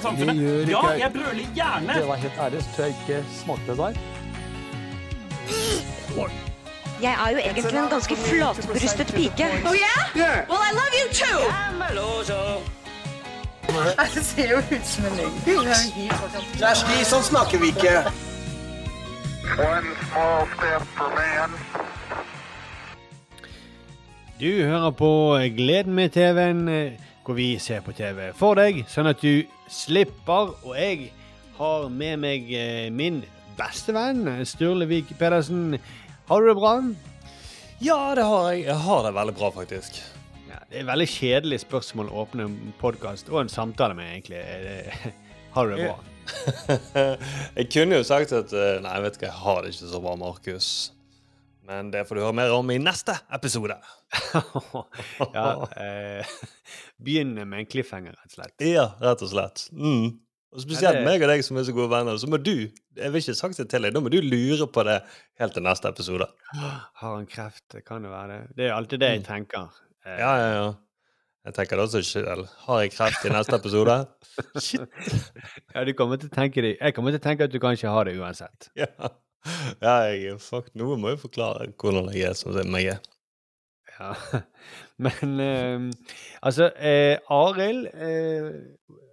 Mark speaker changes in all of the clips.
Speaker 1: i samfunnet. Ja, jeg brøler gjerne.
Speaker 2: Det var helt ærlig, så tror jeg ikke smakte det der.
Speaker 3: Jeg er jo egentlig en ganske flatbrystet pike.
Speaker 4: Oh yeah? Well, I love you too. Det ser jo ut som en løgn.
Speaker 5: Kjersti, sånn snakker vi ikke.
Speaker 6: Du hører på Gleden med TV-en, hvor vi ser på TV for deg, sånn at du slipper. Og jeg har med meg eh, min beste venn, Sturle Vik Pedersen. Har du det bra?
Speaker 7: Ja, det har jeg. Jeg har det veldig bra, faktisk.
Speaker 6: Ja, det er veldig kjedelig spørsmål å åpne en podkast og en samtale med, egentlig. Det- Har du det bra?
Speaker 7: jeg kunne jo sagt at eh, Nei, vet du hva, jeg har det ikke så bra, Markus. Men det får du høre mer om i neste episode.
Speaker 6: ja, eh, Begynne med en cliffhanger, rett og slett.
Speaker 7: Ja, rett og slett. Mm. Og Spesielt
Speaker 6: Ja, det-
Speaker 7: meg og deg som er så gode venner. Så må du jeg vil ikke sagt det til deg, da må du lure på det helt til neste episode.
Speaker 6: Har han kreft? Det kan jo være det. Det er alltid det jeg
Speaker 7: Mm.
Speaker 6: tenker. Eh,
Speaker 7: Ja, ja, ja. Jeg tenker det også selv. Har jeg kreft i neste episode? Shit.
Speaker 6: ja, du kommer til å tenke det. Jeg kommer til å tenke at du kanskje har det uansett.
Speaker 7: Ja, ja jeg, fuck, noe må jo forklare hvordan jeg er som meg er.
Speaker 6: Ja. Men eh, altså eh, Arild eh,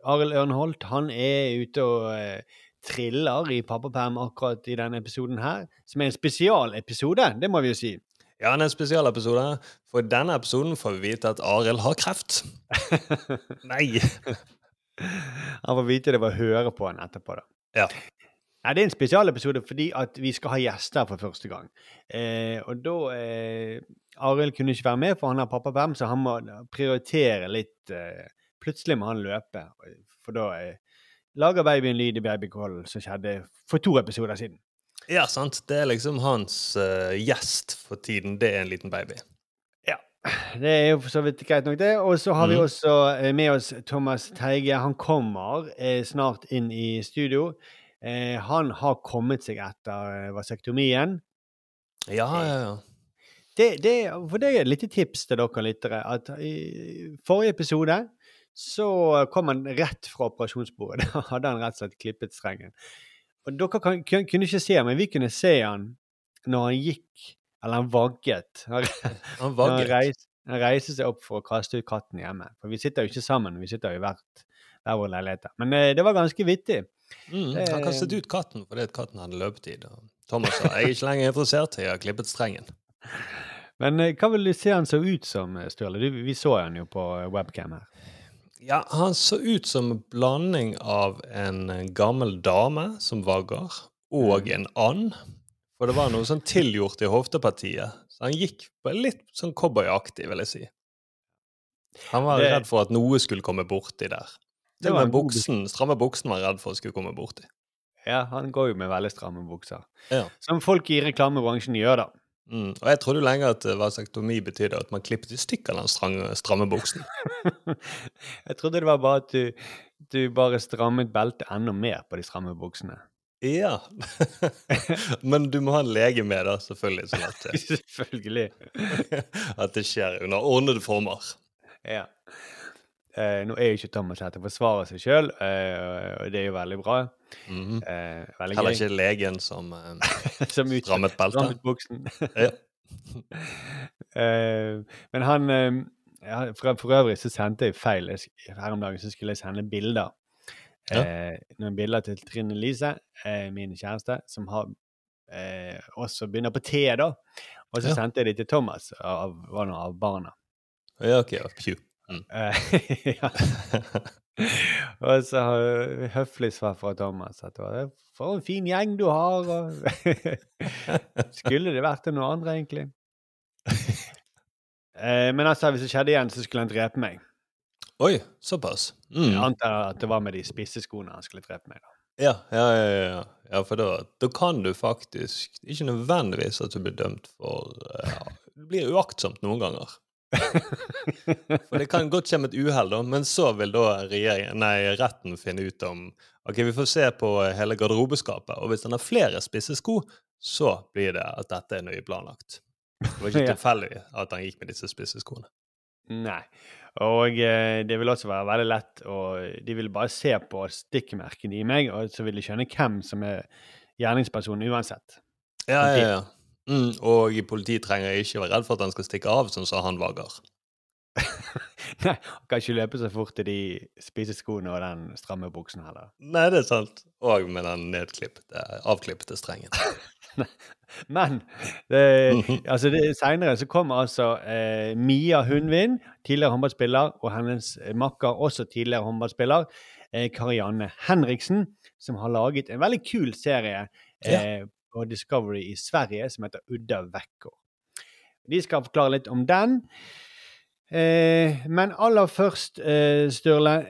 Speaker 6: Arild Ørnholt han er ute og eh, triller i pappaperm akkurat i denne episoden her, som er en spesialepisode, det må vi jo si.
Speaker 7: Ja, det er en spesialepisode. For i denne episoden får vi vite at Arild har kreft. Nei!
Speaker 6: Han får vite det ved å høre på han etterpå, da.
Speaker 7: Ja.
Speaker 6: Nei, Det er en spesialepisode fordi at vi skal ha gjester for første gang. Eh, og da eh, Arild kunne ikke være med, for han har pappaperm, så han må prioritere litt. Eh, plutselig må han løpe, for da eh, lager babyen lyd i babycallen, som skjedde for to episoder siden.
Speaker 7: Ja, sant. Det er liksom hans uh, gjest for tiden. Det er en liten baby.
Speaker 6: Det er jo for så vidt greit nok, det. Og så har vi
Speaker 7: Mhm.
Speaker 6: også eh, med oss Thomas Teige. Han kommer eh, snart inn i studio. Eh, han har kommet seg etter eh, vasektomien.
Speaker 7: Ja, ja, ja.
Speaker 6: Det, det, for det er et lite tips til dere lyttere. At i forrige episode så kom han rett fra operasjonsbordet. Da hadde han rett og slett klippet strengen. Og dere kan, kun- kunne ikke se men vi kunne se han når han gikk, eller han vagget. Han, vagget. han,
Speaker 7: reiste,
Speaker 6: reis, han seg opp for å kaste ut katten hjemme. For vi sitter jo ikke sammen, vi sitter jo i hvert hver vår leilighet. Men eh, det var ganske vittig.
Speaker 7: Mm, han kastet ut katten fordi katten hadde løpetid. Thomas sa jeg er ikke lenger interessert, jeg har klippet strengen.
Speaker 6: Men eh, hva vil du se han så ut som, eh, Sturle? Vi så han jo på eh, webcam her.
Speaker 7: Ja, han så ut som en blanding av en gammel dame som vagger, og en and. For det var noe sånn tilgjort i hoftepartiet. Så han gikk litt sånn cowboyaktig, vil jeg si. Han var
Speaker 6: Det-
Speaker 7: redd for at noe skulle komme borti der. Til og
Speaker 6: var
Speaker 7: med
Speaker 6: en
Speaker 7: buksen, stramme buksen var han redd for skulle komme borti.
Speaker 6: Ja, han går jo med veldig stramme bukser.
Speaker 7: Ja.
Speaker 6: Som folk i reklamebransjen gjør, da.
Speaker 7: Mm. Og jeg trodde jo lenge at eh, vasektomi betydde at man klippet i stykker den stramme, stramme buksen.
Speaker 6: Jeg trodde det var bare at du, du bare strammet beltet enda mer på de stramme buksene.
Speaker 7: Ja. Men du må ha en lege med, da, selvfølgelig. Sånn at, eh,
Speaker 6: Selvfølgelig.
Speaker 7: at det skjer under ordnede former.
Speaker 6: Ja. Eh, nå er jo ikke Thomas her til å forsvare seg sjøl, eh, og det er jo veldig bra.
Speaker 7: Mhm.
Speaker 6: Eh, veldig
Speaker 7: Heller ikke legen som eh,
Speaker 6: Som ut-
Speaker 7: strammet beltet.
Speaker 6: buksen. Eh, men han eh, ja, for, for øvrig så sendte jeg feil. Jeg Her om dagen så skulle jeg sende bilder.
Speaker 7: Ja.
Speaker 6: Eh, noen bilder til Trine Lise, min kjæreste, som har eh, også begynner på T, da. Og så
Speaker 7: Ja.
Speaker 6: sendte jeg de til Thomas, av, av barna.
Speaker 7: Ja, ok. Pju. Mm.
Speaker 6: Eh, og så høflig svar fra Thomas at det var, for en fin gjeng du har. Skulle det vært noe andre, egentlig? Eh, men altså, hvis det skjedde igjen, så skulle han drepe meg.
Speaker 7: Oi, såpass. Mm.
Speaker 6: Jeg antar at det var med de spisse skoene han skulle drepe meg. da.
Speaker 7: Ja, ja, ja, ja, ja. for da, da kan du faktisk Ikke nødvendigvis at du blir dømt for eh, ja, Det blir uaktsomt noen ganger. For det kan godt komme et uhell, da, men så vil da nei, retten finne ut om Ok, vi får se på hele garderobeskapet, og hvis han har flere spisse sko, så blir det at dette er nøye planlagt. Det var ikke
Speaker 6: Ja.
Speaker 7: tilfeldig at han gikk med disse spisse skoene.
Speaker 6: Nei. Og eh, det vil også være veldig lett og De vil bare se på stikkmerkene i meg, og så vil de skjønne hvem som er gjerningspersonen uansett.
Speaker 7: Ja, ja, ja. Mm, og politiet trenger ikke være redd for at han skal stikke av, sånn som han vager.
Speaker 6: Nei, han kan ikke løpe så fort til de spiseskoene og den stramme buksen heller.
Speaker 7: Nei, det er sant. Og med den nedklippete, avklippete strengen.
Speaker 6: Men det, altså det, senere så kom altså eh, Mia Hundvin, tidligere håndballspiller, og hennes makker, også tidligere håndballspiller, eh, Karianne Henriksen, som har laget en veldig kul serie eh, på Discovery i Sverige som heter Udda vekkor. De skal forklare litt om den. Eh, men aller først, eh, Sturle,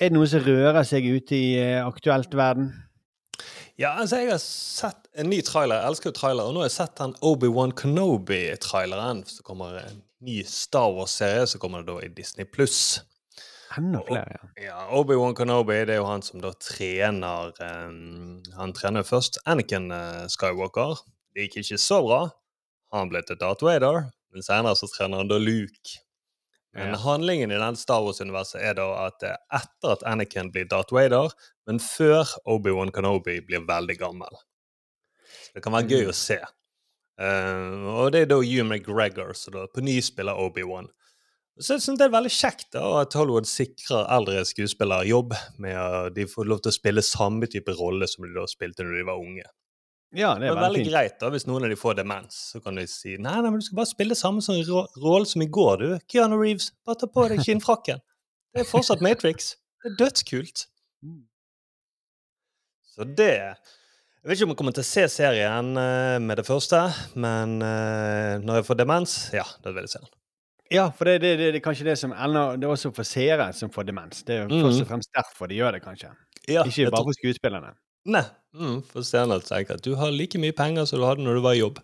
Speaker 6: er det noe som rører seg ute i eh, aktuelt verden?
Speaker 7: Ja, altså jeg har sett en ny trailer. Jeg elsker jo trailer. Og nå har jeg sett den Obi-Wan Kenobi-traileren. Så kommer en ny Star Wars-serie så kommer det da i Disney pluss.
Speaker 6: Enda flere, ja.
Speaker 7: Ja, Obi-Wan Kenobi det er jo han som da trener um, Han trener først Anakin uh, Skywalker. Det gikk ikke så bra. Han ble til Darth Vader. Men senere så trener han da Luke. Men
Speaker 6: Ja.
Speaker 7: handlingen i den Star Wars-universet er da at eh, etter at Anakin blir Darth Vader, men før Obi-Wan Kenobi blir veldig gammel. Det kan være gøy å se. Uh, og det er da Hugh McGregor som på ny spiller Obi-Wan. Så jeg synes det er veldig kjekt da, at Hollywood sikrer eldre skuespillere jobb med at de får lov til å spille samme type rolle som de da spilte når de var unge.
Speaker 6: Ja, det
Speaker 7: Det
Speaker 6: er
Speaker 7: er veldig
Speaker 6: veldig
Speaker 7: greit da, hvis noen av de får demens, så kan de si nei, nei, men du skal bare spille samme sånn rolle som i går, du. Keanu Reeves, bare ta på deg kinnfrakken. Det er fortsatt Matrix. Det er dødskult. Så det Jeg vet ikke om jeg kommer til å se serien eh, med det første, men eh, når jeg får demens, ja, da vil jeg se den.
Speaker 6: Ja, for det, det, det, det er kanskje det som ender Det er også for seere som får demens. Det er jo
Speaker 7: Mhm.
Speaker 6: først og fremst derfor de gjør det, kanskje.
Speaker 7: Ja,
Speaker 6: Ikke bare for skuespillerne.
Speaker 7: Nei, mm, for seerne tenker at du har like mye penger som du hadde når du var i jobb.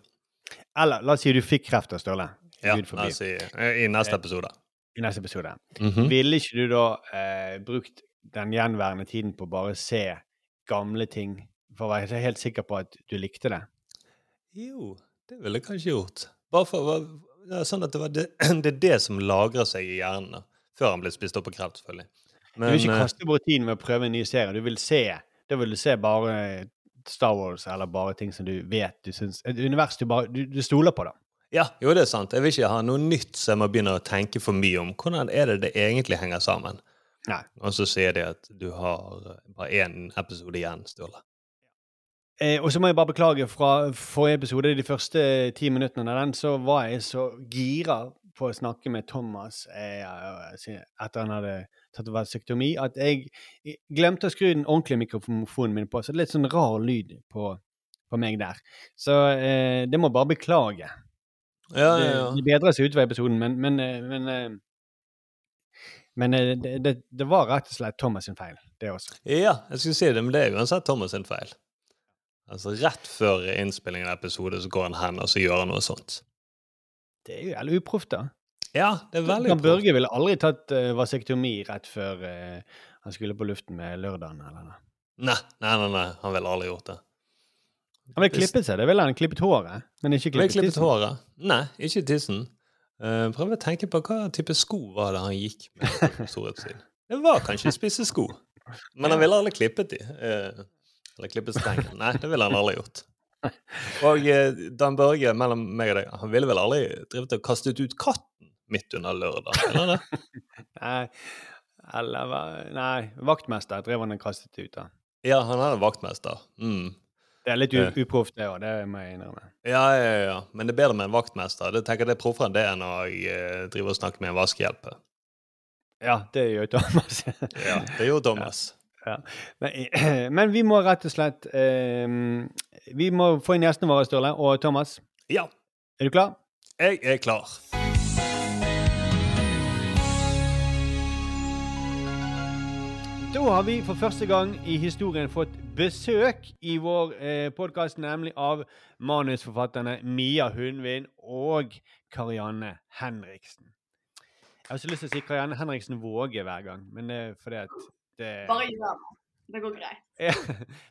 Speaker 6: Eller la oss si du fikk kreft av Ståle.
Speaker 7: Ja,
Speaker 6: la oss
Speaker 7: si i, i neste episode.
Speaker 6: I neste episode.
Speaker 7: Mhm.
Speaker 6: Ville ikke du da eh, brukt den gjenværende tiden på å bare se gamle ting, for å være helt sikker på at du likte det?
Speaker 7: Jo, det ville jeg kanskje gjort. Bare for er sånn at det, var det, det er det som lagrer seg i hjernen. Før han blir spist opp av kreft, selvfølgelig.
Speaker 6: du vil ikke
Speaker 7: eh,
Speaker 6: kaste bort tiden med å prøve en ny serie. Du vil se Da vil du se bare Star Wars eller bare ting som du vet du syns Et univers du bare du, du stoler på, da.
Speaker 7: ja, jo, det er sant. Jeg vil ikke ha noe nytt så jeg må begynne å tenke for mye om. Hvordan er det det egentlig henger sammen?
Speaker 6: Nei.
Speaker 7: Og så sier de at du har eh, bare én episode igjen, Sturle.
Speaker 6: Eh, og så må jeg bare beklage fra forrige episode, de første ti minuttene av den, så var jeg så gira på å snakke med Thomas eh, etter han hadde tatt vasektomi, at jeg glemte å skru den ordentlige mikrofonen min på. Så det er litt sånn rar lyd på, på meg der. Så eh, det må bare beklage.
Speaker 7: Ja, ja, ja.
Speaker 6: det bedrer seg utover episoden, men Men, eh, men, eh, men eh, det, det, det var rett og slett Thomas sin feil, det også.
Speaker 7: Ja, jeg skulle si det, men det er uansett Thomas sin feil. Altså, Rett før innspillingen av episode så går han hen og så gjør han noe sånt.
Speaker 6: Det er jo jævlig uproft, da.
Speaker 7: Ja, det er veldig
Speaker 6: Jan Børge ville aldri tatt uh, vasektomi rett før uh, han skulle på luften med lørdagen. eller noe.
Speaker 7: Nei, nei, nei, nei, han ville aldri gjort det.
Speaker 6: Han ville klippet seg, det ville han. Klippet håret, men ikke klippet
Speaker 7: klippet
Speaker 6: tissen.
Speaker 7: håret? Nei, ikke tissen. Uh, prøv å tenke på hva type sko var det han gikk med. Det var kanskje spisse sko, men han ville aldri klippet de. eh, eller klippet stengen. Nei, det ville han aldri gjort. Og eh, Dan Børge, mellom meg og deg, han ville vel aldri drevet og kastet ut katten midt under lørdag? Eller det?
Speaker 6: Nei, eller Nei, vaktmester drev han og kastet ut da.
Speaker 7: Ja, han er en vaktmester. Mm.
Speaker 6: Det er litt uproft, det òg, det må jeg innrømme.
Speaker 7: Ja, ja, ja. Men det er bedre med en vaktmester. Det tenker jeg det er proffere enn det enn å eh, drive og snakke med en vaskehjelpe.
Speaker 6: Ja, det gjør Thomas.
Speaker 7: Ja, det gjorde Thomas.
Speaker 6: Men, men vi må rett og slett eh, Vi må få inn gjestene våre, Sturle, og Thomas.
Speaker 7: Ja,
Speaker 6: Er du klar?
Speaker 7: jeg er klar.
Speaker 6: Da har vi for første gang i historien fått besøk i vår eh, podkast, nemlig av manusforfatterne Mia Hundvin og Karianne Henriksen. Jeg har så lyst til å si Karianne Henriksen Våge hver gang, men det er fordi at det
Speaker 1: Bare gjør det. Det går greit.
Speaker 6: Ja.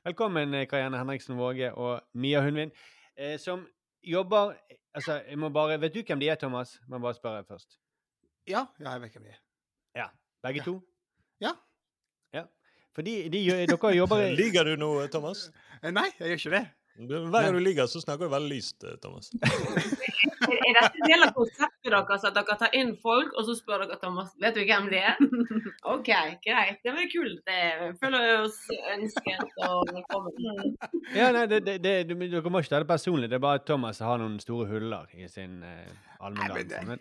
Speaker 6: Velkommen, eh, Karianne Henriksen Våge og Mia Hundvin, eh, som jobber Altså, jeg må bare Vet du hvem de er, Thomas? Må bare spørre først.
Speaker 8: Ja, ja, jeg vet hvem de er.
Speaker 6: Ja. Begge to?
Speaker 8: Ja.
Speaker 6: Ja. Fordi de, dere jobber i
Speaker 7: Liker du Thomas?
Speaker 8: Eh, Nei, jeg gjør ikke det.
Speaker 7: Hver gang du ligger, så snakker du veldig lyst, Thomas.
Speaker 1: Er dette en del av konseptet deres at dere tar inn folk, og så spør dere Thomas vet du hvem det er? OK, greit. Det var kult. Det føler oss ønsket og velkommen.
Speaker 6: Ja, nei, det, det, det, Dere må ikke ta det personlig. Det er bare at Thomas har noen store huller i sin eh,
Speaker 8: det-
Speaker 6: Men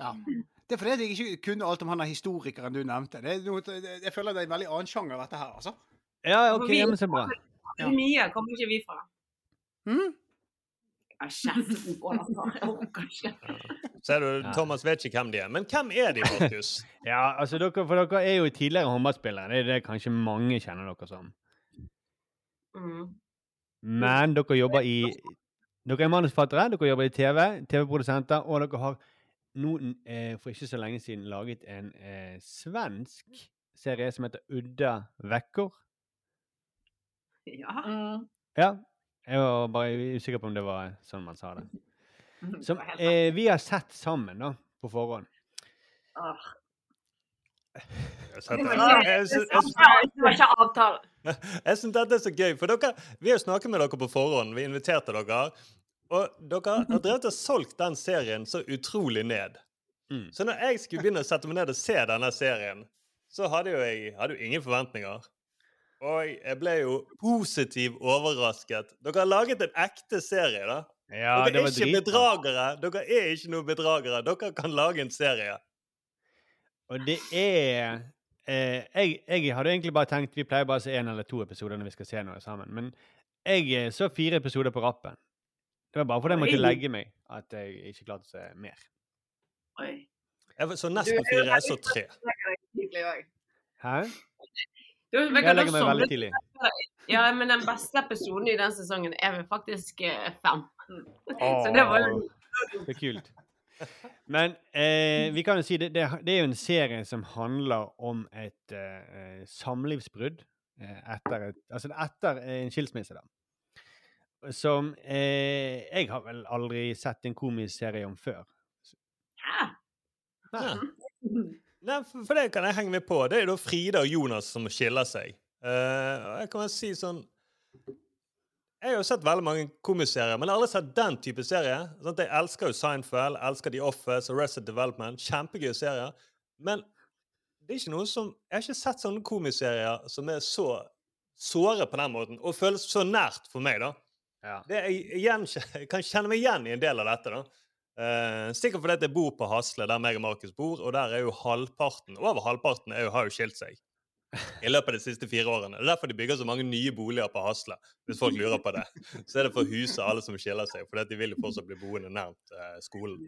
Speaker 8: Ja. Det er fordi jeg ikke kunne alt om han er historikeren du nevnte. Det er noe, jeg føler det er en veldig annen sjanger, dette her, altså.
Speaker 6: Ja, OK, ja, men så bra.
Speaker 1: Mye kommer ikke vi fra.
Speaker 8: Hm?
Speaker 1: Ja, Kjeften på dere. Jeg orker ikke.
Speaker 7: Ser du, Thomas vet ikke hvem de er. Men hvem er de, Markus?
Speaker 6: Ja, altså dere, For dere er jo tidligere håndballspillere. Det er det kanskje mange kjenner dere som.
Speaker 1: Mm.
Speaker 6: Men dere jobber i Dere er manusforfattere, dere jobber i TV, TV-produsenter, og dere har nå eh, for ikke så lenge siden laget en eh, svensk serie som heter Udda vekker.
Speaker 1: Ja.
Speaker 6: Ja. Jeg var bare usikker på om det var sånn man sa det. Som eh, vi har sett sammen, da, på forhånd.
Speaker 1: Ah.
Speaker 7: Jeg syns dette er så gøy, for dere, vi har snakket med dere på forhånd. Vi inviterte dere. Og dere har drevet og solgt den serien så utrolig ned.
Speaker 6: Mm.
Speaker 7: Så når jeg skulle begynne å sette meg ned og se denne serien, så hadde jo jeg hadde jo ingen forventninger. Og jeg ble jo positivt overrasket. Dere har laget en ekte serie, da.
Speaker 6: Ja,
Speaker 7: dere
Speaker 6: det
Speaker 7: er
Speaker 6: var
Speaker 7: ikke bedragere. Dere er ikke noen bedragere. Dere kan lage en serie.
Speaker 6: Og det er eh, jeg, jeg hadde egentlig bare tenkt Vi pleier bare å se én eller to episoder når vi skal se noe sammen. Men jeg eh, så fire episoder på rappen. Det var bare fordi jeg måtte legge meg at jeg ikke klarte å se mer.
Speaker 1: Oi.
Speaker 7: Jeg så nesten fire. Jeg så tre.
Speaker 6: Hæ?
Speaker 1: Du, vet
Speaker 6: Jeg legger
Speaker 1: meg
Speaker 6: meg veldig tidlig.
Speaker 1: Ja, men den beste episoden i den sesongen er vel faktisk eh, fem.
Speaker 6: Åh,
Speaker 1: Så det var jo
Speaker 6: det er kult. Men eh, vi kan jo si det, det, det er jo en serie som handler om et eh, samlivsbrudd eh, etter, et, altså etter en skilsmisse, da. Som eh, jeg har vel aldri sett en komisk serie om før.
Speaker 1: Hæ?
Speaker 6: Nei.
Speaker 7: Nei, for, for det kan jeg henge med på. Det er da Frida og Jonas som skiller seg. Uh, jeg kan vel si sånn Jeg har jo sett veldig mange komiserier, men jeg har aldri sett den type serie. Sånn Jeg elsker jo Seinfeld, elsker The Office Arrested Development. Kjempegøye serier. Men det er ikke noe som Jeg har ikke sett sånne komiserier som er så såre på den måten, og føles så nært for meg, da.
Speaker 6: Ja.
Speaker 7: Det jeg, jeg, jeg kan kjenne meg igjen i en del av dette. da. Eh, sikkert fordi jeg bor på Hasle, der meg og Markus bor, og der er jo halvparten over halvparten er jo, har jo skilt seg i løpet av de siste fire årene. Det er derfor de bygger så mange nye boliger på Hasle, hvis folk lurer på det. Så er det for å huse alle som skiller seg, for de vil jo fortsatt bli boende nærmt eh, skolen.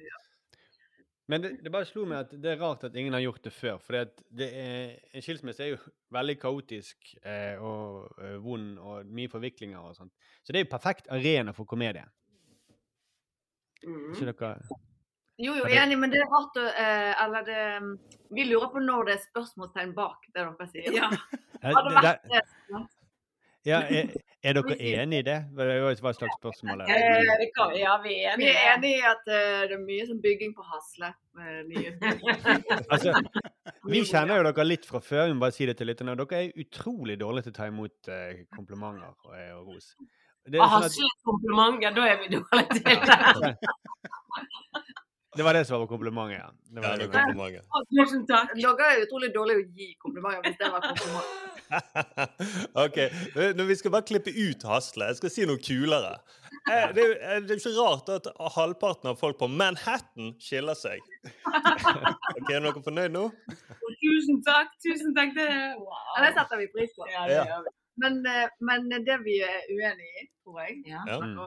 Speaker 6: Men det, det bare slo meg at det er rart at ingen har gjort det før. For en skilsmisse er jo veldig kaotisk eh, og og vond og mye forviklinger og sånt. Så det er jo perfekt arena for komedie.
Speaker 1: Mm.
Speaker 6: Ikke dere
Speaker 9: Jo, jo,
Speaker 6: det-
Speaker 9: enig, men det er rart å eh, Eller det Vi lurer på når det er spørsmålstegn bak det dere sier.
Speaker 1: Ja.
Speaker 9: Hadde vært
Speaker 6: det- ja, er, er dere enig i det? Det var et slags spørsmål. her.
Speaker 1: Eh, det ja, vi er
Speaker 9: Vi
Speaker 1: enige.
Speaker 9: er enig i at eh, det er mye sånn bygging på Hasle.
Speaker 6: Altså, vi kjenner jo dere litt fra før. Vi må bare si det til lytterne. Dere er utrolig dårlige til å ta imot komplimenter og, og ros. Det, er
Speaker 1: Å ha
Speaker 6: sånn at,
Speaker 1: syv komplimenter, da er vi dårlige til det.
Speaker 6: det var det som var komplimentet, ja. Det var
Speaker 7: ja,
Speaker 6: det.
Speaker 7: komplimentet.
Speaker 1: Tusen takk.
Speaker 9: Dere er utrolig dårlige å gi komplimenter hvis det var kompliment.
Speaker 7: OK. eh, Når vi skal bare klippe ut Hasle, jeg skal si noe kulere. Eh, Det er jo eh, ikke rart at halvparten av folk på Manhattan skiller seg. Ok, Er dere fornøyd nå?
Speaker 1: Tusen takk. Tusen takk. Det wow.
Speaker 9: det setter vi pris på.
Speaker 1: Ja, det
Speaker 7: Ja.
Speaker 1: gjør vi.
Speaker 9: Men, eh, men det vi er uenig i, tror jeg,
Speaker 1: Ja.
Speaker 7: Ja.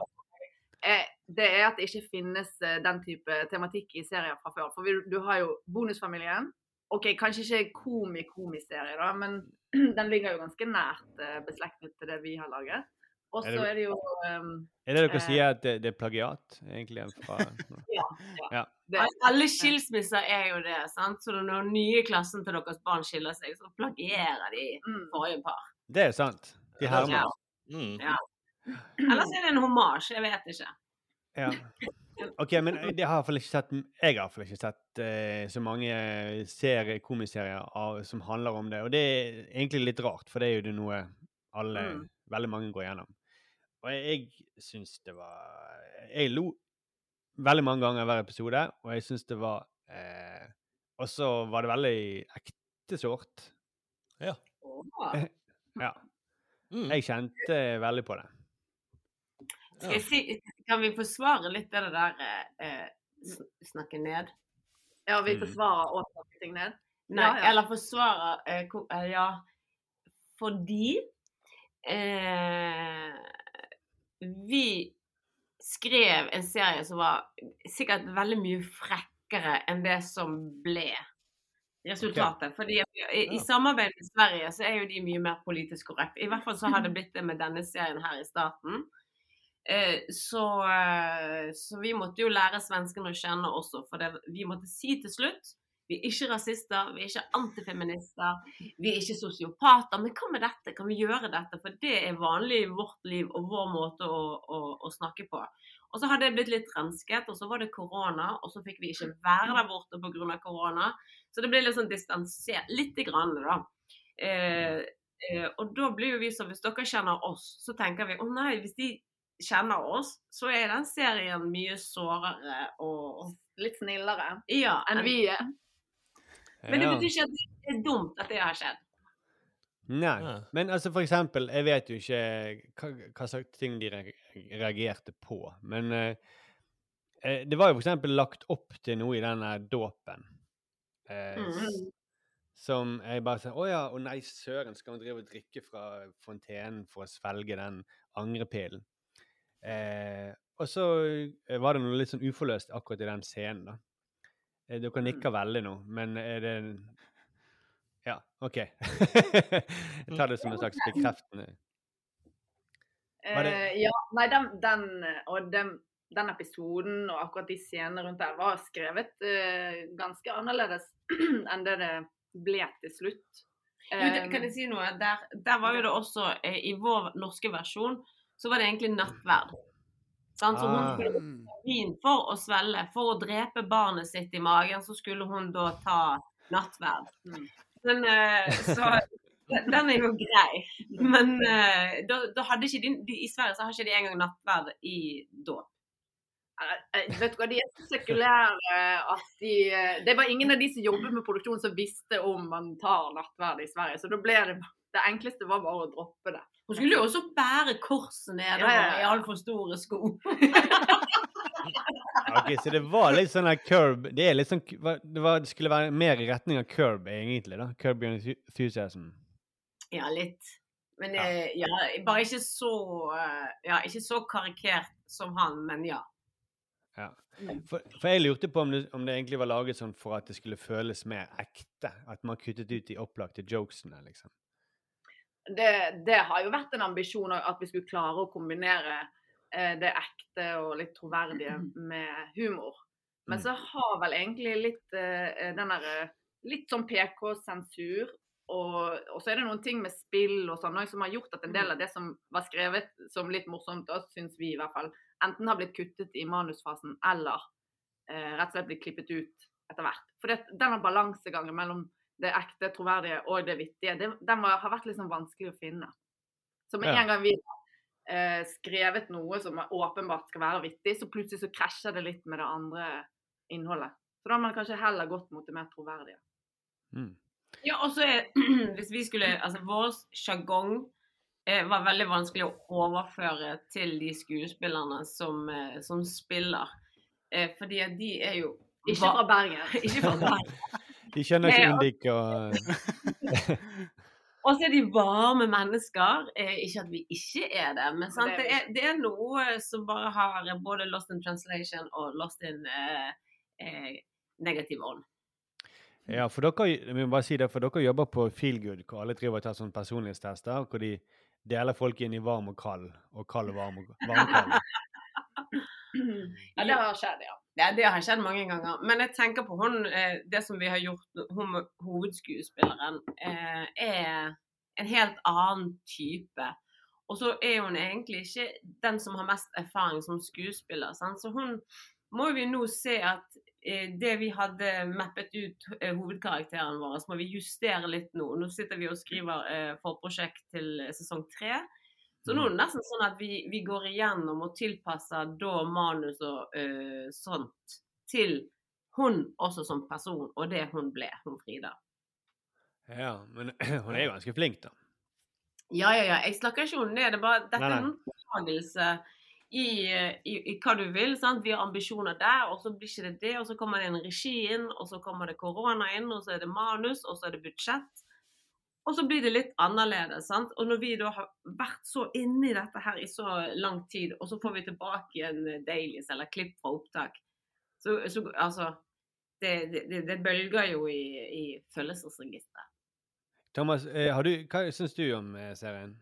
Speaker 9: Er, det er at det ikke finnes eh, den type tematikk i serier fra før. For vi, du har jo Bonusfamilien. Ok, kanskje ikke komi-komiserie, da, men den ligger jo ganske nært eh, beslektet til det vi har laget. Og så er det jo um,
Speaker 6: Er det dere
Speaker 9: Eh.
Speaker 6: sier at det, det er plagiat, egentlig? Fra,
Speaker 9: det,
Speaker 1: Alle skilsmisser er jo det. sant? Så når nye klassen til deres barn skiller seg, så plagierer de
Speaker 9: mm,
Speaker 1: forrige par.
Speaker 6: Det er sant. De hermer.
Speaker 1: Ja.
Speaker 7: Mm.
Speaker 1: Ja. Ellers er det en hommage. Jeg vet ikke.
Speaker 6: Ja. OK, men jeg har i hvert fall ikke sett Jeg har ikke sett uh, så mange serie, komiserier av, som handler om det. Og det er egentlig litt rart, for det er jo det noe alle
Speaker 9: Mm.
Speaker 6: Veldig mange går gjennom. Og jeg, jeg syns det var Jeg lo veldig mange ganger hver episode, og jeg syns det var eh, Og så var det veldig ekte sårt.
Speaker 7: Ja.
Speaker 6: Ja.
Speaker 7: Mm.
Speaker 6: Jeg kjente veldig på det.
Speaker 1: Skal jeg si, kan vi forsvare litt det der eh, snakke ned?
Speaker 9: Ja, vi
Speaker 6: Mm.
Speaker 9: forsvarer òg snakke ting ned.
Speaker 1: Nei,
Speaker 9: Ja, ja.
Speaker 1: eller forsvare eh, eh, Ja, fordi eh, vi skrev en serie som var sikkert veldig mye frekkere enn det som ble resultatet. Fordi i, i samarbeid med Sverige så er jo de mye mer politisk korrekte. I hvert fall så har det blitt det med denne serien her i staten. Eh, så, eh, så vi måtte jo lære svenskene å kjenne også, for det, vi måtte si til slutt vi er ikke rasister, vi er ikke antifeminister, vi er ikke sosiopater. Men hva med dette? Kan vi gjøre dette? For det er vanlig i vårt liv og vår måte å, å, å snakke på. Og så hadde det blitt litt rensket, og så var det korona, og så fikk vi ikke være der borte pga. korona. Så det ble litt sånn distansert. Lite grann, da. Eh, eh, og da blir jo vi så Hvis dere kjenner oss, så tenker vi å nei, hvis de kjenner oss, så er den serien mye sårere og, og
Speaker 9: Litt snillere
Speaker 1: Ja.
Speaker 9: enn vi er.
Speaker 1: Men det betyr ikke at det er dumt at det har skjedd.
Speaker 6: Nei.
Speaker 7: Ja.
Speaker 6: Men altså, for eksempel, jeg vet jo ikke hva, hva slags ting de reagerte på. Men eh, eh, det var jo for eksempel lagt opp til noe i denne dåpen. Eh,
Speaker 1: Mm.
Speaker 6: Som jeg bare sa Å ja, å nei, søren, skal hun drive og drikke fra fontenen for å svelge den angrepillen? Eh, og så eh, var det noe litt sånn uforløst akkurat i den scenen, da. Eh, Dere nikker veldig nå, men er det Ja, OK. jeg tar det som en slags bekreftende det-
Speaker 9: Eh, ja, nei, den, den, og den, den episoden og akkurat de scenene rundt der var skrevet uh, ganske annerledes enn det det ble til slutt.
Speaker 1: Jo, det,
Speaker 9: Eh,
Speaker 1: kan jeg si noe? Der, der var jo det også uh, I vår norske versjon så var det egentlig nattverd. Sant? Så hun
Speaker 6: Ah.
Speaker 1: skulle ta vin for å svelle. For å drepe barnet sitt i magen, så skulle hun da ta nattverd.
Speaker 9: Mm.
Speaker 1: Men eh, så Den er jo grei. Men eh, da, da hadde ikke de, de I Sverige så har ikke de engang nattverd i dåp.
Speaker 9: Eh, Vet du hva, De er så sekulære at de Det var ingen av de som jobbet med produksjon som visste om man tar nattverd i Sverige. Så da ble det Det enkleste var bare å droppe det.
Speaker 1: Hun skulle jo også bære korset nedover
Speaker 9: Ja, ja, ja.
Speaker 1: i altfor store sko.
Speaker 6: Ok, Så det var litt sånn der curb Det er litt sånn det, var, det skulle være mer i retning av curb, egentlig. da Curb your enthusiasm.
Speaker 1: Ja, litt. Men
Speaker 6: Ja.
Speaker 1: eh, ja, bare ikke så eh, Ja, ikke så karikert som han, men ja.
Speaker 6: Ja. For, for jeg lurte på om det, om det egentlig var laget sånn for at det skulle føles mer ekte. At man kuttet ut de opplagte jokesene, liksom.
Speaker 9: det, det har jo vært en ambisjon at vi skulle klare å kombinere det ekte og litt troverdige med humor. Men
Speaker 6: Mm.
Speaker 9: så har vel egentlig litt eh, den derre Litt sånn PK-sensur. Og, og så er det noen ting med spill og sånn som har gjort at en del av det som var skrevet som litt morsomt, da syns vi i hvert fall, enten har blitt kuttet i manusfasen eller eh, rett og slett blitt klippet ut etter hvert. For det, denne balansegangen mellom det ekte, troverdige og det vittige, det, den var, har vært litt sånn vanskelig å finne. Så med en gang vi eh, skrevet noe som er åpenbart skal være vittig, så plutselig så krasjer det litt med det andre innholdet. Så da har man kanskje heller gått mot det mer troverdige.
Speaker 6: Mm.
Speaker 1: Ja, og så er Hvis vi skulle Altså, vår sjargong eh, var veldig vanskelig å overføre til de skuespillerne som, eh, som spiller. Eh, fordi at de er jo
Speaker 9: Ikke fra Bergen.
Speaker 1: Ikke fra Bergen.
Speaker 6: De skjønner ikke Undik og
Speaker 1: Og så er de varme mennesker. Eh, ikke at vi ikke er det, men sant?
Speaker 9: Det
Speaker 1: Det,
Speaker 9: er
Speaker 1: det er noe som bare har både lost in translation og lost in eh, eh, negativ ånd.
Speaker 6: Ja, for dere, jeg må bare si det, for dere jobber på Feelgood, hvor alle driver og tar sånne personlighetstester, hvor de deler folk inn i varm og kald, og kald og varm og varm og kald.
Speaker 9: Ja, det har skjedd, ja.
Speaker 1: Ja, det har skjedd mange ganger. Men jeg tenker på hun, eh, det som vi har gjort, hun hovedskuespilleren, eh, er en helt annen type. Og så er hun egentlig ikke den som har mest erfaring som skuespiller. Sant? Så hun må vi nå se at eh, det vi hadde mappet ut hovedkarakteren vår, så må vi justere litt nå. Nå sitter vi og skriver forprosjekt til sesong tre. Så nå er det nesten sånn at vi, vi går igjennom og tilpasser da manus og uh, sånt til hun også som person, og det hun ble, hun Frida.
Speaker 6: Ja, men hun er jo ganske flink, da.
Speaker 1: Ja, ja, ja. Jeg snakker ikke om ned. Det er bare dette er en oppdagelse i, i, i hva du vil. sant? Vi har ambisjoner der, og så blir ikke det det. Og så kommer det en regi inn, og så kommer det korona inn, og så er det manus, og så er det budsjett. Og så blir det litt annerledes. sant? Og når vi da har vært så inni dette her i så lang tid, og så får vi tilbake igjen dailies eller klipp fra opptak, så, så altså det, det, det, bølger jo i, i følelsesregisteret.
Speaker 6: Thomas, eh, har du, hva syns du om eh, serien?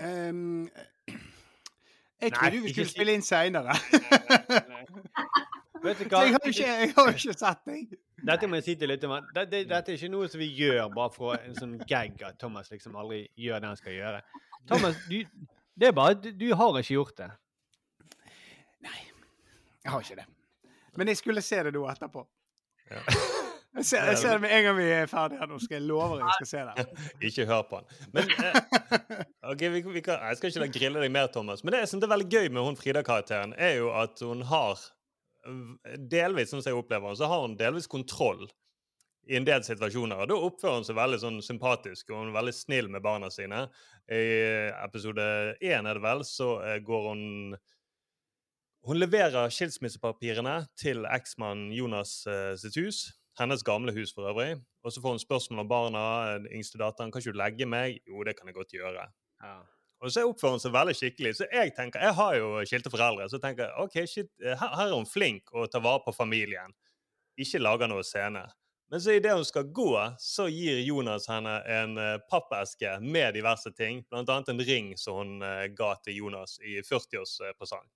Speaker 8: Um, jeg trodde vi skulle spille inn seinere.
Speaker 6: Vet du
Speaker 8: Så
Speaker 6: hva?
Speaker 8: jeg har ikke, jeg har ikke sett deg.
Speaker 6: Dette må jeg si til lytterne. Dette, dette er ikke noe som vi gjør bare for en sånn gag at Thomas liksom aldri gjør det han skal gjøre. Thomas, du, det er bare at du, du har ikke gjort det.
Speaker 8: Nei, Jeg har ikke det. Men jeg skulle se det nå etterpå.
Speaker 7: Ja.
Speaker 8: Jeg ser, jeg ser det med en gang vi er ferdige her nå. Skal jeg lover jeg skal se det.
Speaker 7: Ikke hør på han. Men eh, ok, vi, vi kan, Jeg skal ikke grille deg mer, Thomas. Men det jeg synes er veldig gøy med hun Frida-karakteren, er jo at hun har Delvis, som jeg opplever så har hun delvis kontroll i en del situasjoner. Og da oppfører hun seg veldig sånn sympatisk, og hun er veldig snill med barna sine. I episode én, er det vel, så eh, går hun Hun leverer skilsmissepapirene til eksmannen Jonas eh, sitt hus. Hennes gamle hus, for øvrig. Og så får hun spørsmål om barna. Den yngste datteren kan ikke du legge meg. Jo, det kan jeg godt gjøre. Og så oppfører hun seg veldig skikkelig. Så jeg tenker, jeg har jo skilte foreldre, så tenker jeg ok, shit, her, her er hun flink og tar vare på familien. Ikke lager noe scene. Men så idet hun skal gå, så gir Jonas henne en eh, pappeske med diverse ting. Blant annet en ring som hun eh, ga til Jonas i 40-årspresang.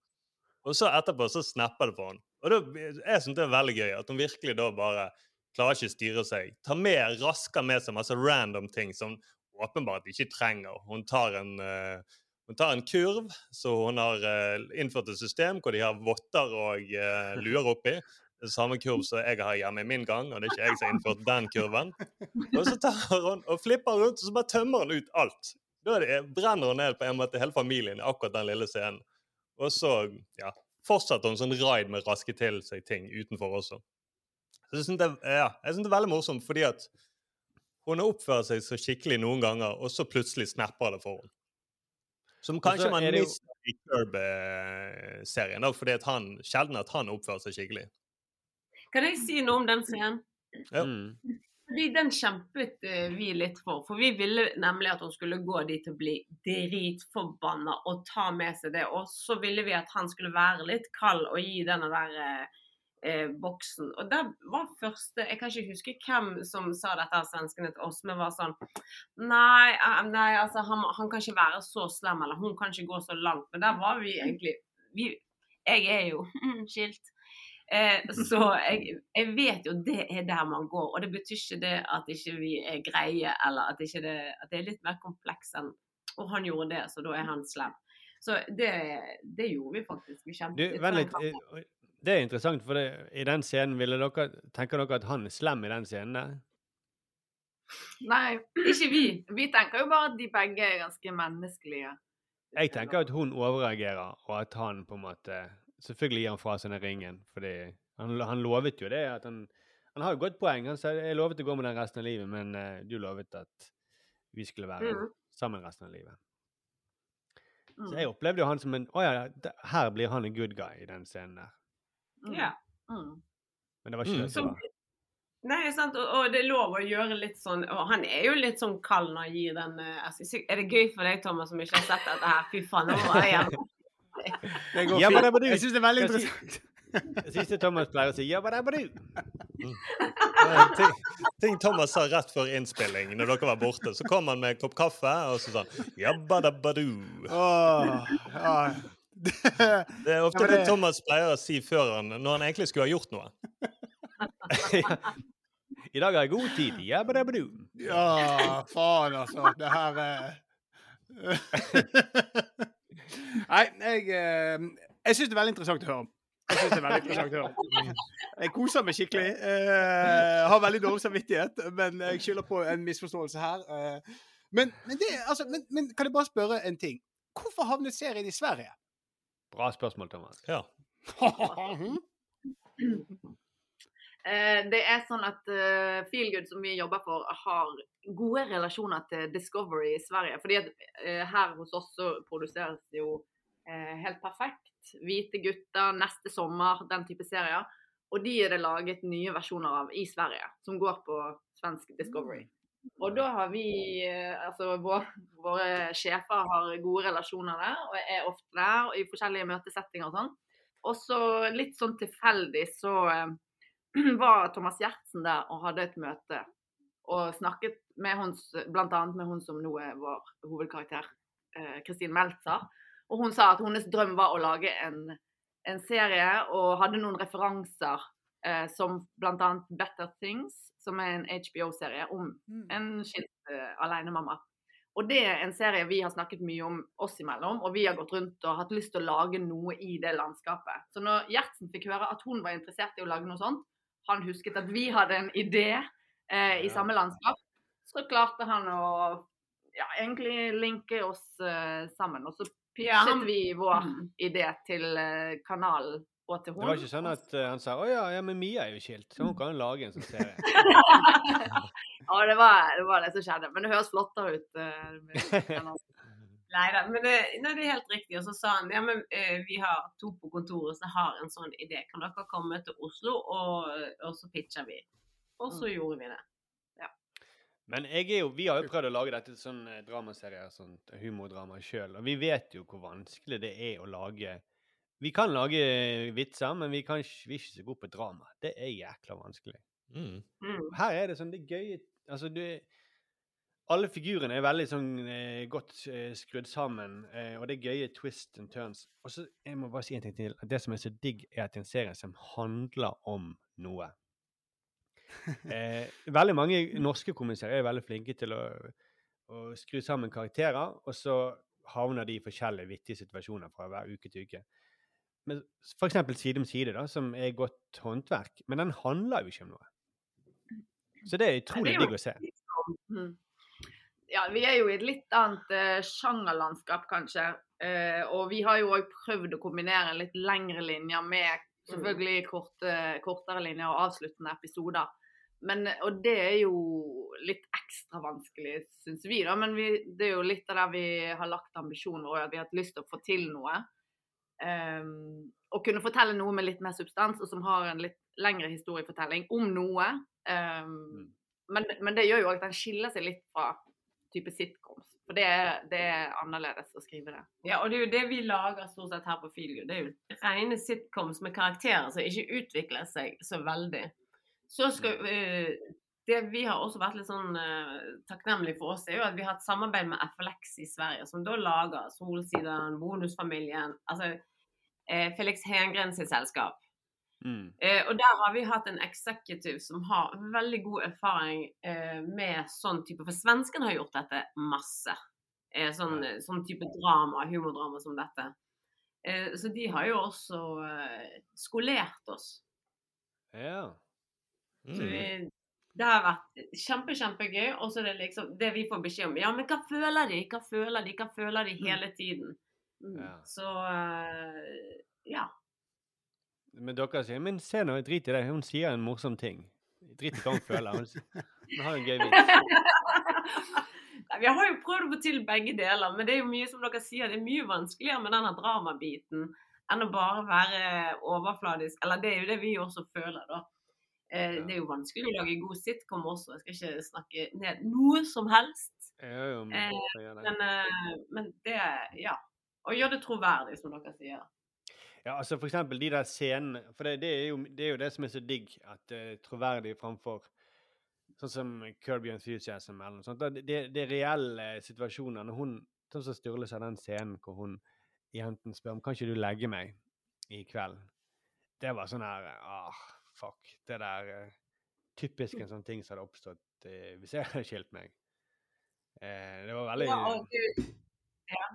Speaker 7: Og så etterpå så snapper det på henne. Og da, jeg det er veldig gøy at hun virkelig da bare klarer ikke å styre seg. Tar med, rasker med seg masse random ting som åpenbart ikke trenger. Hun tar en, uh, hun tar en kurv, så hun har uh, innført et system hvor de har votter og uh, luer oppi. Samme kurv som jeg har hjemme i min gang, og det er ikke jeg som har innført den kurven. Og så tar hun og flipper rundt, og så bare tømmer hun ut alt. Da det, brenner hun ned på en måte hele familien i akkurat den lille scenen. Og så ja, fortsetter hun sånn raid med raske til seg ting utenfor også. Så jeg synes det, ja, det er veldig morsomt, fordi at hun har oppført seg så skikkelig noen ganger, og så plutselig snapper det for henne. Som kanskje man
Speaker 6: er jo-
Speaker 7: mister i Curb-serien, for fordi at han, sjelden at han oppfører seg skikkelig.
Speaker 1: Kan jeg si noe om den scenen?
Speaker 7: Ja.
Speaker 6: Mm.
Speaker 1: Fordi Den kjempet eh, vi litt for. For vi ville nemlig at hun skulle gå dit og bli dritforbanna og ta med seg det. Og så ville vi at han skulle være litt kald og gi denne der eh, boksen. Og det var første Jeg kan ikke huske hvem som sa dette av svenskene til oss, men var sånn Nei, eh, nei altså, han, han kan ikke være så slem, eller hun kan ikke gå så langt. Men der var vi egentlig vi, Jeg er jo skilt. Eh, så jeg, jeg vet jo det er der man går, og det betyr ikke det at ikke vi er greie, eller at, det, at det er litt mer kompleks enn Og han gjorde det, så da er han slem. Så det, det gjorde vi faktisk. Vi
Speaker 6: Du,
Speaker 1: kjempet
Speaker 6: vent litt. Det er interessant, for det, i den scenen ville dere Tenker dere at han er slem i den scenen der?
Speaker 9: Nei, ikke vi. Vi tenker jo bare at de begge er ganske menneskelige.
Speaker 6: Jeg tenker at hun overreagerer, og at han på en måte Selvfølgelig gir han fra seg den ringen, fordi han, han lovet jo det. Han han har jo godt poeng. Han sa jeg lovet å gå med den resten av livet, men uh, du lovet at vi skulle være
Speaker 1: mm.
Speaker 6: sammen resten av livet.
Speaker 9: Mm.
Speaker 6: Så jeg opplevde jo han som en Å ja, her blir han en good guy i den scenen der.
Speaker 9: Mm.
Speaker 1: Ja.
Speaker 9: Mm.
Speaker 6: Men det var ikke
Speaker 7: Mm.
Speaker 6: det som var.
Speaker 1: Nei, sant, og, og det er lov å gjøre litt sånn Og han er jo litt sånn kald når han gir den eh, Er det gøy for deg, Thomas, som ikke har sett dette her? Fy faen, nå var jeg hjemme.
Speaker 6: Ja, men det var du.
Speaker 8: Jeg syns det er veldig interessant.
Speaker 6: Det siste Thomas pleier å si, ja, hva er det
Speaker 7: du ting, ting Thomas sa rett før innspilling, når dere var borte, så kom han med en kopp kaffe, og så sa han Oh,
Speaker 8: Åh,
Speaker 7: Det er ofte
Speaker 8: Ja,
Speaker 7: det
Speaker 8: det-
Speaker 7: Thomas pleier å si før han, når han egentlig skulle ha gjort noe.
Speaker 6: I dag har jeg god tid. Ja, hva det
Speaker 8: Ja, faen, altså. Det her er Nei, jeg, eh, jeg syns det er veldig interessant å høre om. Jeg synes det er veldig interessant å høre om. Jeg koser meg skikkelig. Eh, har veldig dårlig samvittighet, men jeg skylder på en misforståelse her. Eh, men, men, det, altså, men, men kan jeg bare spørre en ting? Hvorfor havnet serien i Sverige?
Speaker 6: Bra spørsmål, Thomas.
Speaker 7: Ja.
Speaker 9: Eh, det er sånn at uh, Feelgood, som vi jobber for, har gode relasjoner til Discovery i Sverige. Fordi at eh, her hos oss så produseres det jo eh, helt perfekt. Hvite gutter, Neste sommer, den type serier. Og de er det laget nye versjoner av i Sverige, som går på svensk Discovery. Og da har vi, eh, altså vår, våre sjefer har gode relasjoner der, og er ofte der og i forskjellige møtesettinger og sånn. Og så litt sånn tilfeldig så eh, var Thomas Gjertsen der og hadde et møte. Og snakket med hun, blant annet med hun som nå er vår hovedkarakter, eh, Kristin Meltzer. Og hun sa at hennes drøm var å lage en, en serie, og hadde noen referanser eh, som bl.a. Better Things, som er en HBO-serie om en skilt eh, alenemamma. Og det er en serie vi har snakket mye om oss imellom, og vi har gått rundt og hatt lyst til å lage noe i det landskapet. Så når Gjertsen fikk høre at hun var interessert i å lage noe sånt, han husket at vi hadde en idé eh, i samme landskap, så klarte han å ja, egentlig linke oss eh, sammen. Og så pitchet
Speaker 1: Ja, han-
Speaker 9: vi vår
Speaker 1: Mm.
Speaker 9: idé til eh, kanalen og til
Speaker 6: Det var ikke sånn at eh, han sa 'Å ja, ja, men Mia er jo skilt, så hun kan jo lage en sånn serie'.
Speaker 9: ja, det var, det var det som skjedde. Men det høres flottere ut. eh.
Speaker 1: Nei da, men det, nei, det er helt riktig. Og så sa han ja, men eh, vi har to på kontoret som har en sånn idé. Kan dere komme til Oslo, og, og så pitcher vi. Og så gjorde vi det.
Speaker 6: Men jeg er jo, vi har jo prøvd å lage dette sånn eh, dramaserie, sånn humordrama sjøl, og vi vet jo hvor vanskelig det er å lage Vi kan lage vitser, men vi, kan, vi er ikke så gode på drama. Det er jækla vanskelig.
Speaker 7: Mm.
Speaker 1: Mm.
Speaker 6: Her er det sånn det er gøye Altså, du Alle figurene er veldig sånn eh, godt eh, skrudd sammen, eh, og det er gøye twist and turns. Og så jeg må bare si en ting til. at Det som er så digg, er at det er en serie som handler om noe. Eh, veldig mange norske kommissærer er veldig flinke til å, å skru sammen karakterer, og så havner de i forskjellige vittige situasjoner fra hver uke til uke. Men for eksempel Side om side, da, som er godt håndverk. Men den handler jo ikke om noe. Så det er utrolig
Speaker 9: det
Speaker 6: digg å se.
Speaker 9: Mhm. Ja, vi er jo i et litt annet uh, sjangerlandskap, kanskje. Uh, og vi har jo òg prøvd å kombinere litt lengre linjer med selvfølgelig korte, kortere linjer og avsluttende episoder. Men, og det er jo litt ekstra vanskelig, syns vi, da. Men vi, det er jo litt av der vi har lagt ambisjoner og at vi har hatt lyst til å få til noe. Um, kunne fortelle noe med litt mer substans, og som har en litt lengre historiefortelling om noe. Um, men, men det gjør jo at den skiller seg litt fra type sitcoms. For det er, det er annerledes å skrive det.
Speaker 1: Ja, og det er jo det vi lager stort sett her på Feelgood. Det er jo rene sitcoms med karakterer som ikke utvikler seg så veldig. Så skal eh, Det vi har også vært litt sånn uh, takknemlige for oss, er jo at vi har et samarbeid med FLX i Sverige, som da lager Solsidan, Bonusfamilien, altså uh, Felix Hengren sitt selskap.
Speaker 6: Mm.
Speaker 1: Uh, og der har vi hatt en executive som har veldig god erfaring eh, med sånn type For svenskene har gjort dette masse. Eh, sånn, sånn type drama, humordrama som dette. Eh, så de har jo også eh, skolert oss.
Speaker 6: Ja.
Speaker 1: Så
Speaker 7: Mm.
Speaker 1: vi, det har vært kjempe, kjempegøy. Og så er det liksom det vi får beskjed om. Ja, men hva føler de? Hva føler de? Hva føler de hele tiden?
Speaker 6: ja.
Speaker 1: Så eh, ja.
Speaker 6: Men dere sier 'men se nå, drit i det'. Hun sier en morsom ting. Drit i hva hun føler. Hun, hun har en gøy vits.
Speaker 1: Vi har jo prøvd å få til begge deler, men det er jo mye som dere sier, det er mye vanskeligere med denne dramabiten enn å bare være overfladisk. Eller det er jo det vi også føler, da. Eh, det er jo vanskelig å lage god sitcom også. Jeg skal ikke snakke ned noe som helst.
Speaker 6: Jo
Speaker 1: Eh,
Speaker 6: gjør det.
Speaker 1: Men, eh, men det Ja. Og gjør det troverdig, som dere sier.
Speaker 6: Ja, altså for eksempel de der scenene For det, det, er, jo, det er jo det som er så digg, at det er troverdig framfor Sånn som Kirby Enthusiasm eller noe sånt. Det er reelle situasjoner. Når hun Sånn som Sturle sa den scenen hvor hun jenten spør om kan ikke du legge meg i kveld. Det var sånn her ah, Fuck. Det der eh, Typisk en sånn ting som hadde oppstått eh, hvis jeg hadde skilt meg. Eh, det var veldig
Speaker 1: Ja, og ja.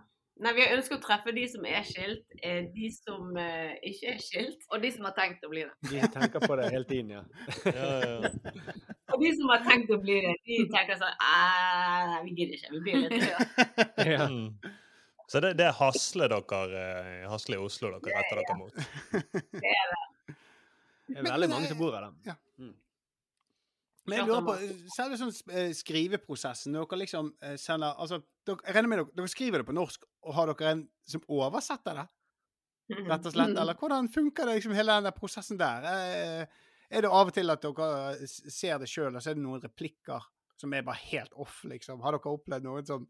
Speaker 1: Nei, vi ønsker å treffe de som er skilt, eh, de som eh, ikke er skilt,
Speaker 9: Og de som har tenkt å bli det.
Speaker 6: De tenker på det hele tiden, ja.
Speaker 7: Ja, ja.
Speaker 1: og de som har tenkt å bli det, de tenker sånn Nei, Vi gidder ikke, vi blir litt
Speaker 6: ja.
Speaker 7: Mm. Så det, det hasler dere hasler i Oslo dere retter dere mot?
Speaker 6: Det er veldig mange som bor her, da.
Speaker 8: Men jeg lurer på, selve sånn eh, skriveprosessen, når dere liksom eh, sender Altså, dere, jeg regner med dere, dere skriver det på norsk, og har dere en som oversetter det? Rett og slett? Eller hvordan funker det, liksom, hele den der prosessen der? Eh, Er det av og til at dere ser det sjøl, og så er det noen replikker som er bare helt off, liksom? Har dere opplevd noen som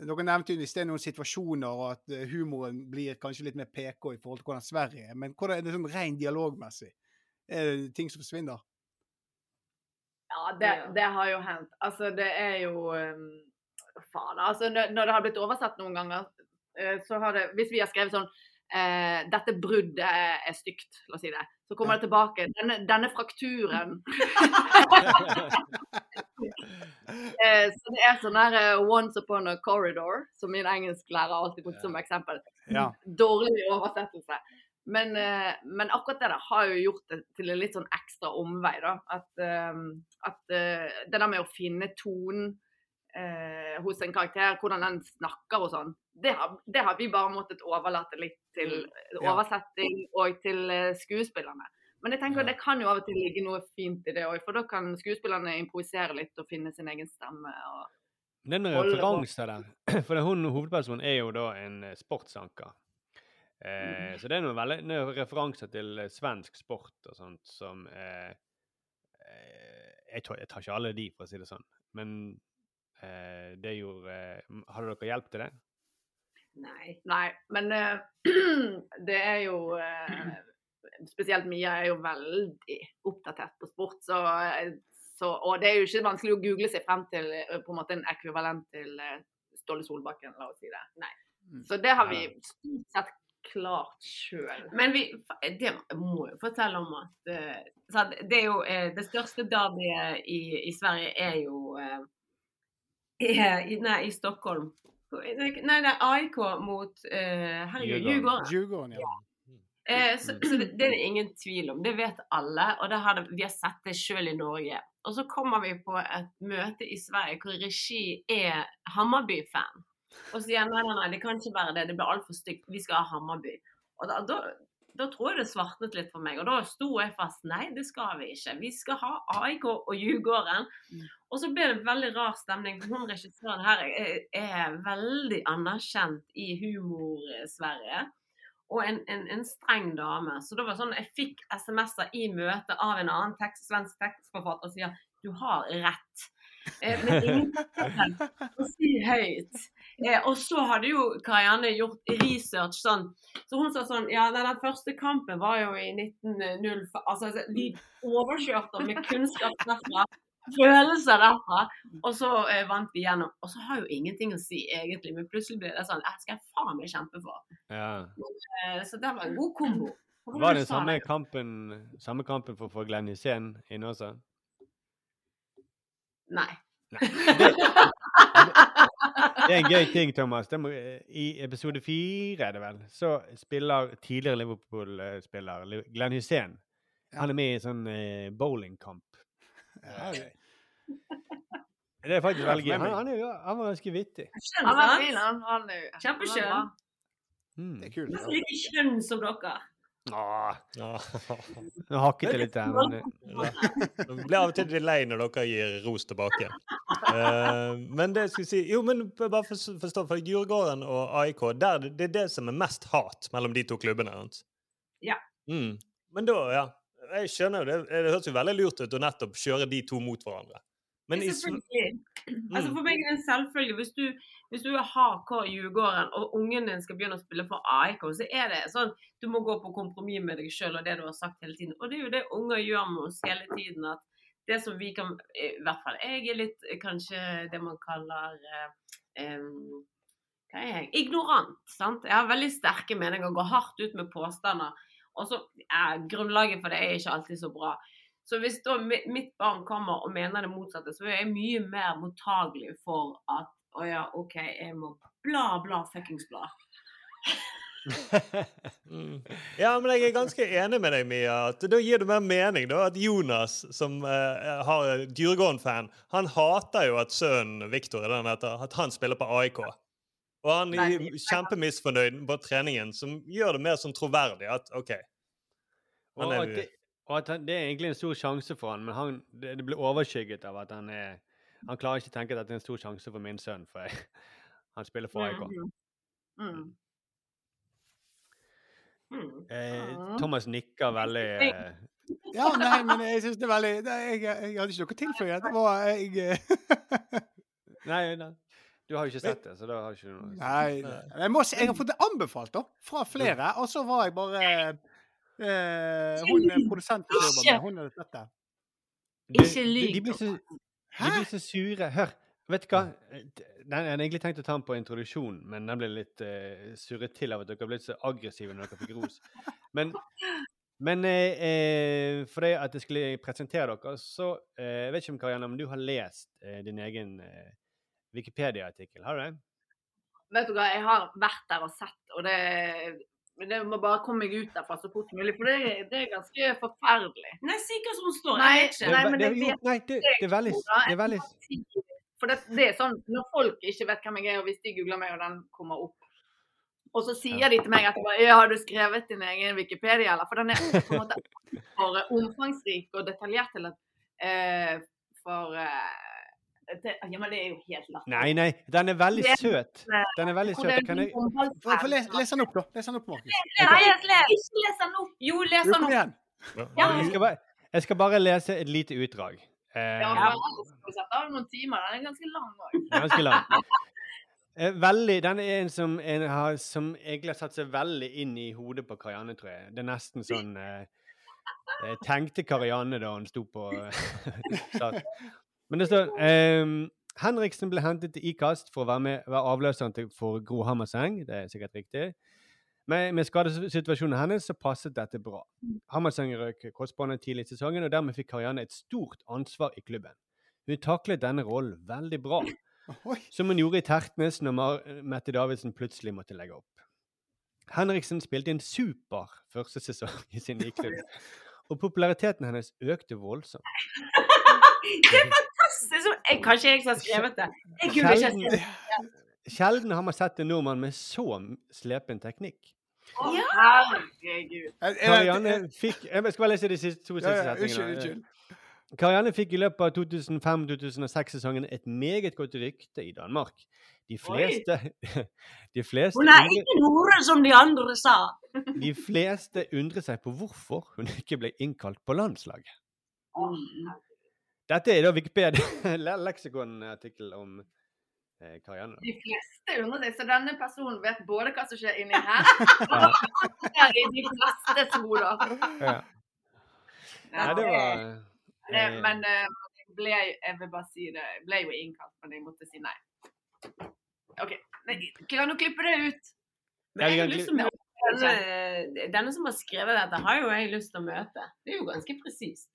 Speaker 8: Dere nevnte jo i sted noen situasjoner, og at eh, humoren blir kanskje litt mer PK i forhold til hvordan Sverige er, men hvordan er det sånn rent dialogmessig? Er det ting som forsvinner?
Speaker 9: Ja, det, det har jo hendt. Altså, det er jo um, Faen. Altså, når det har blitt oversatt noen ganger, eh, så har det Hvis vi har skrevet sånn eh, 'Dette bruddet er, er stygt', la oss si det. Så kommer det tilbake. Denne, denne frakturen eh, Så det er sånn der eh, 'Once upon a corridor', som min engelsklærer alltid brukte som eksempel.
Speaker 8: Ja.
Speaker 9: Dårlig oversettelse. Men, eh, men akkurat det der har jo gjort det til en litt sånn ekstra omvei, da. At, eh, at eh, det der med å finne tonen eh, hos en karakter, hvordan den snakker og sånn, det har, det har vi bare måttet overlate litt til oversetting og til eh, skuespillerne. Men jeg tenker det kan jo av og til ligge noe fint i det òg, for da kan skuespillerne improvisere litt og finne sin egen stemme. Og...
Speaker 6: Det er noen referanser der. For hun hovedpersonen er jo da en eh, sportsanker. Eh, så det er noen, veldig, noen referanser til eh, svensk sport og sånt som eh, eh, jeg, tar, jeg tar ikke alle de, for å si det sånn. Men eh, det gjorde eh, Hadde dere hjelp til det?
Speaker 1: Nei.
Speaker 9: Nei, men det er jo Spesielt Mia er jo veldig oppdatert på sport, så, så Og det er jo ikke vanskelig å google seg frem til på en måte en ekvivalent til Ståle Solbakken, la oss si det. Nei. Så det har vi stort sett klart sjøl.
Speaker 1: Men vi, det må jo fortelle om at eh, det er jo eh, Det største derbyet i, i Sverige er jo eh, i, Nei, i Stockholm. Nei, det er AIK mot Herregud,
Speaker 6: Djurgården.
Speaker 8: Ja.
Speaker 1: Eh, så, så det, det er det ingen tvil om. Det vet alle. Og det har det, vi har sett det sjøl i Norge. Og så kommer vi på et møte i Sverige hvor regi er Hammarby-fan. Og sier nei, nei, nei, det kan ikke være det. Det blir altfor stygt. Vi skal ha Hammarby. Og da, da, da tror jeg det svartnet litt for meg. Og da sto jeg fast. Nei, det skal vi ikke. Vi skal ha AIK og Djurgården. Og så ble det veldig rar stemning. Hun regissøren her er, er veldig anerkjent i humor-Sverige. Og en, en, en streng dame. Så det var sånn, Jeg fikk SMS-er i møte av en annen tekst, svensk tekstforfatter som sier du har rett. Eh, men ingen å si høyt. Eh, og så hadde jo Karianne gjort research sånn. Så hun sa sånn Ja, den første kampen var jo i 1905. Altså, vi overkjørte med kunnskap derfra. Følelser derfra. Og så eh, vant vi gjennom. Og så har jo ingenting å si, egentlig. Men plutselig ble det sånn Jeg skal faen meg kjempe for.
Speaker 6: Ja.
Speaker 1: Eh, så det var en god kombo.
Speaker 6: Var det samme kampen, samme kampen for å få Glenn Hysén inne også?
Speaker 1: Nei.
Speaker 6: Det er en gøy ting, Thomas. Det må, I episode fire, er det vel, så spiller tidligere Liverpool-spiller Glenn Hussein Han er med i en sånn eh, bowlingkamp.
Speaker 8: Ja, det-
Speaker 6: Det er faktisk veldig gøy. Han, han, er, han var ganske vittig.
Speaker 9: Han var fin, han. han er
Speaker 1: Kjempeskjønn.
Speaker 6: Mm.
Speaker 8: Det er kult.
Speaker 1: Nesten like skjønn som dere.
Speaker 6: Nå hakket jeg litt der, men
Speaker 7: Det blir av og til litt lei når dere gir ros tilbake. Uh, men det jeg skulle si Jo, men bare forstå, for Djurgården og AIK, der, det er det som er mest hat mellom de to klubbene? sant?
Speaker 1: Ja.
Speaker 7: Mm. Men da, ja. Jeg skjønner jo det. Det høres jo veldig lurt ut å nettopp kjøre de to mot hverandre. Men i Sv-
Speaker 1: Altså
Speaker 7: Mm.
Speaker 1: For meg er det en selvfølge. Hvis du, hvis du er HK Djurgården, og ungen din skal begynne å spille for AIK, så er det sånn du må gå på kompromiss med deg sjøl og det du har sagt hele tiden. Og det er jo det unger gjør med oss hele tiden. at det som vi kan I hvert fall jeg er litt kanskje det man kaller eh, Hva er jeg? Ignorant. sant? Jeg har veldig sterke meninger går hardt ut med påstander. Og så ja, Grunnlaget for det er ikke alltid så bra. Så hvis da mitt barn kommer og mener det motsatte, så er jeg mye mer mottagelig for at å ja, OK, jeg må bla, bla, fuckings bla.
Speaker 7: Mm. Ja, men jeg er ganske enig med deg, Mia. at Da gir det mer mening da, at Jonas, som eh, har Djurgården-fan, han hater jo at sønnen Viktor den heter, at han spiller på AIK. Og han er kjempemisfornøyd på treningen, som gjør det mer sånn troverdig at OK. Han er-
Speaker 6: jo og at han, det er egentlig en stor sjanse for han, men han, det, det blir overskygget av at han er Han klarer ikke å tenke at det er en stor sjanse for min sønn, for jeg, han spiller for AIK.
Speaker 9: Mhm. Mm.
Speaker 1: Mm.
Speaker 6: Eh, Thomas nikker veldig eh,
Speaker 8: Ja, nei, men jeg syns det er veldig nei, jeg, jeg hadde ikke noe å tilføye. Det var jeg eh,
Speaker 6: Nei, nei. Du har jo ikke sett det, så da har ikke du noe
Speaker 8: Nei. nei. Jeg, må, jeg har fått det anbefalt, da. Fra flere. Og så var jeg bare eh, Hun er produsenten som jobber med, hun har sett det.
Speaker 6: De-
Speaker 1: Ikke
Speaker 6: de-
Speaker 1: lyv,
Speaker 6: De blir så, de blir så sure. Hør, vet du hva? Den, jeg hadde egentlig tenkt å ta den på introduksjonen, men den ble litt uh, surret til av at dere ble så aggressive når dere fikk ros. Men, men uh, eh, for det at jeg skulle presentere dere, så uh, Jeg vet ikke om Karianne, om du har lest uh, din egen eh, Wikipedia-artikkel? Har du det?
Speaker 9: Vet du hva, jeg har vært der og sett, og det, men det må bare komme meg ut derfra så fort som mulig. For det, det er ganske forferdelig.
Speaker 1: Nei, si hva som står.
Speaker 9: Nei,
Speaker 1: ikke.
Speaker 9: nei, men
Speaker 6: det,
Speaker 9: jeg
Speaker 6: jo, nei, det, det er veldig, det er veldig
Speaker 9: For det, det er sånn, når folk ikke vet hvem jeg er, og hvis de googler meg, og den kommer opp, og så sier de til meg at ja, har du skrevet din egen Wikipedia, eller? For den er på en måte for omfangsrik og detaljert til at eh, For eh, det, Ja, men det er jo helt latterlig.
Speaker 6: Nei, nei, den er veldig
Speaker 9: Det-
Speaker 6: søt. Den er veldig søt.
Speaker 9: er
Speaker 6: Kan jeg,
Speaker 8: Få les, les den opp, da. Les den opp, Markus.
Speaker 9: Nei. Ikke les den opp!
Speaker 1: Jo, les den
Speaker 8: Kom
Speaker 1: opp.
Speaker 8: igjen.
Speaker 9: Ja,
Speaker 6: jeg, skal bare, jeg skal bare lese et lite utdrag. Eh,
Speaker 9: Ja, vi sette av noen timer. Den er ganske lang òg.
Speaker 6: Ganske lang. Eh, Veldig, Den er en som, en har, som egentlig har satt seg veldig inn i hodet på Karianne, tror jeg. Det er nesten sånn eh, eh, Tenkte Karianne da hun sto på eh, start. Men det står um, Henriksen ble hentet til IKAST for å være, med, være avløseren til, for Gro Hammerseng. Det er sikkert riktig. Men med skadesituasjonen hennes så passet dette bra. Hammerseng røk korsbåndet tidlig i sesongen, og dermed fikk Karianne et stort ansvar i klubben. Hun taklet denne rollen veldig bra. Som hun gjorde i Tertnes når Mar Mette Davidsen plutselig måtte legge opp. Henriksen spilte en super første sesong i sin klubb, og populariteten hennes økte voldsomt.
Speaker 1: Det er fantastisk! som Jeg, kanskje jeg som har skrevet det. Jeg kunne ikke skrevet det.
Speaker 6: sjelden har man sett en nordmann med så slepen teknikk.
Speaker 9: Ja! herregud.
Speaker 6: Karianne fikk Jeg skal bare lese de siste to siste
Speaker 8: ja,
Speaker 6: setningene. Karianne fikk i løpet av 2005-2006-sesongen et meget godt rykte i Danmark. De fleste, de fleste,
Speaker 1: Hun er ikke noe som de andre sa.
Speaker 6: de fleste undrer seg på hvorfor hun ikke ble innkalt på landslaget. Dette er da Wikipedia le- leksikonartikkel om eh, Karianne.
Speaker 9: De fleste undrer seg, så denne personen vet både hva som skjer inni her, og hva i de fleste hoder.
Speaker 6: Ja. Nei, det var
Speaker 9: Det,
Speaker 6: eh,
Speaker 9: men eh, ble, jeg vil bare si det, jeg ble jo innkalt, men jeg måtte si nei. OK. Men Kan du klippe det ut?
Speaker 1: Men jeg
Speaker 6: Ja,
Speaker 1: har lyst til å møte denne, denne som har skrevet dette, har jo jeg lyst til å møte. Det er jo ganske presist.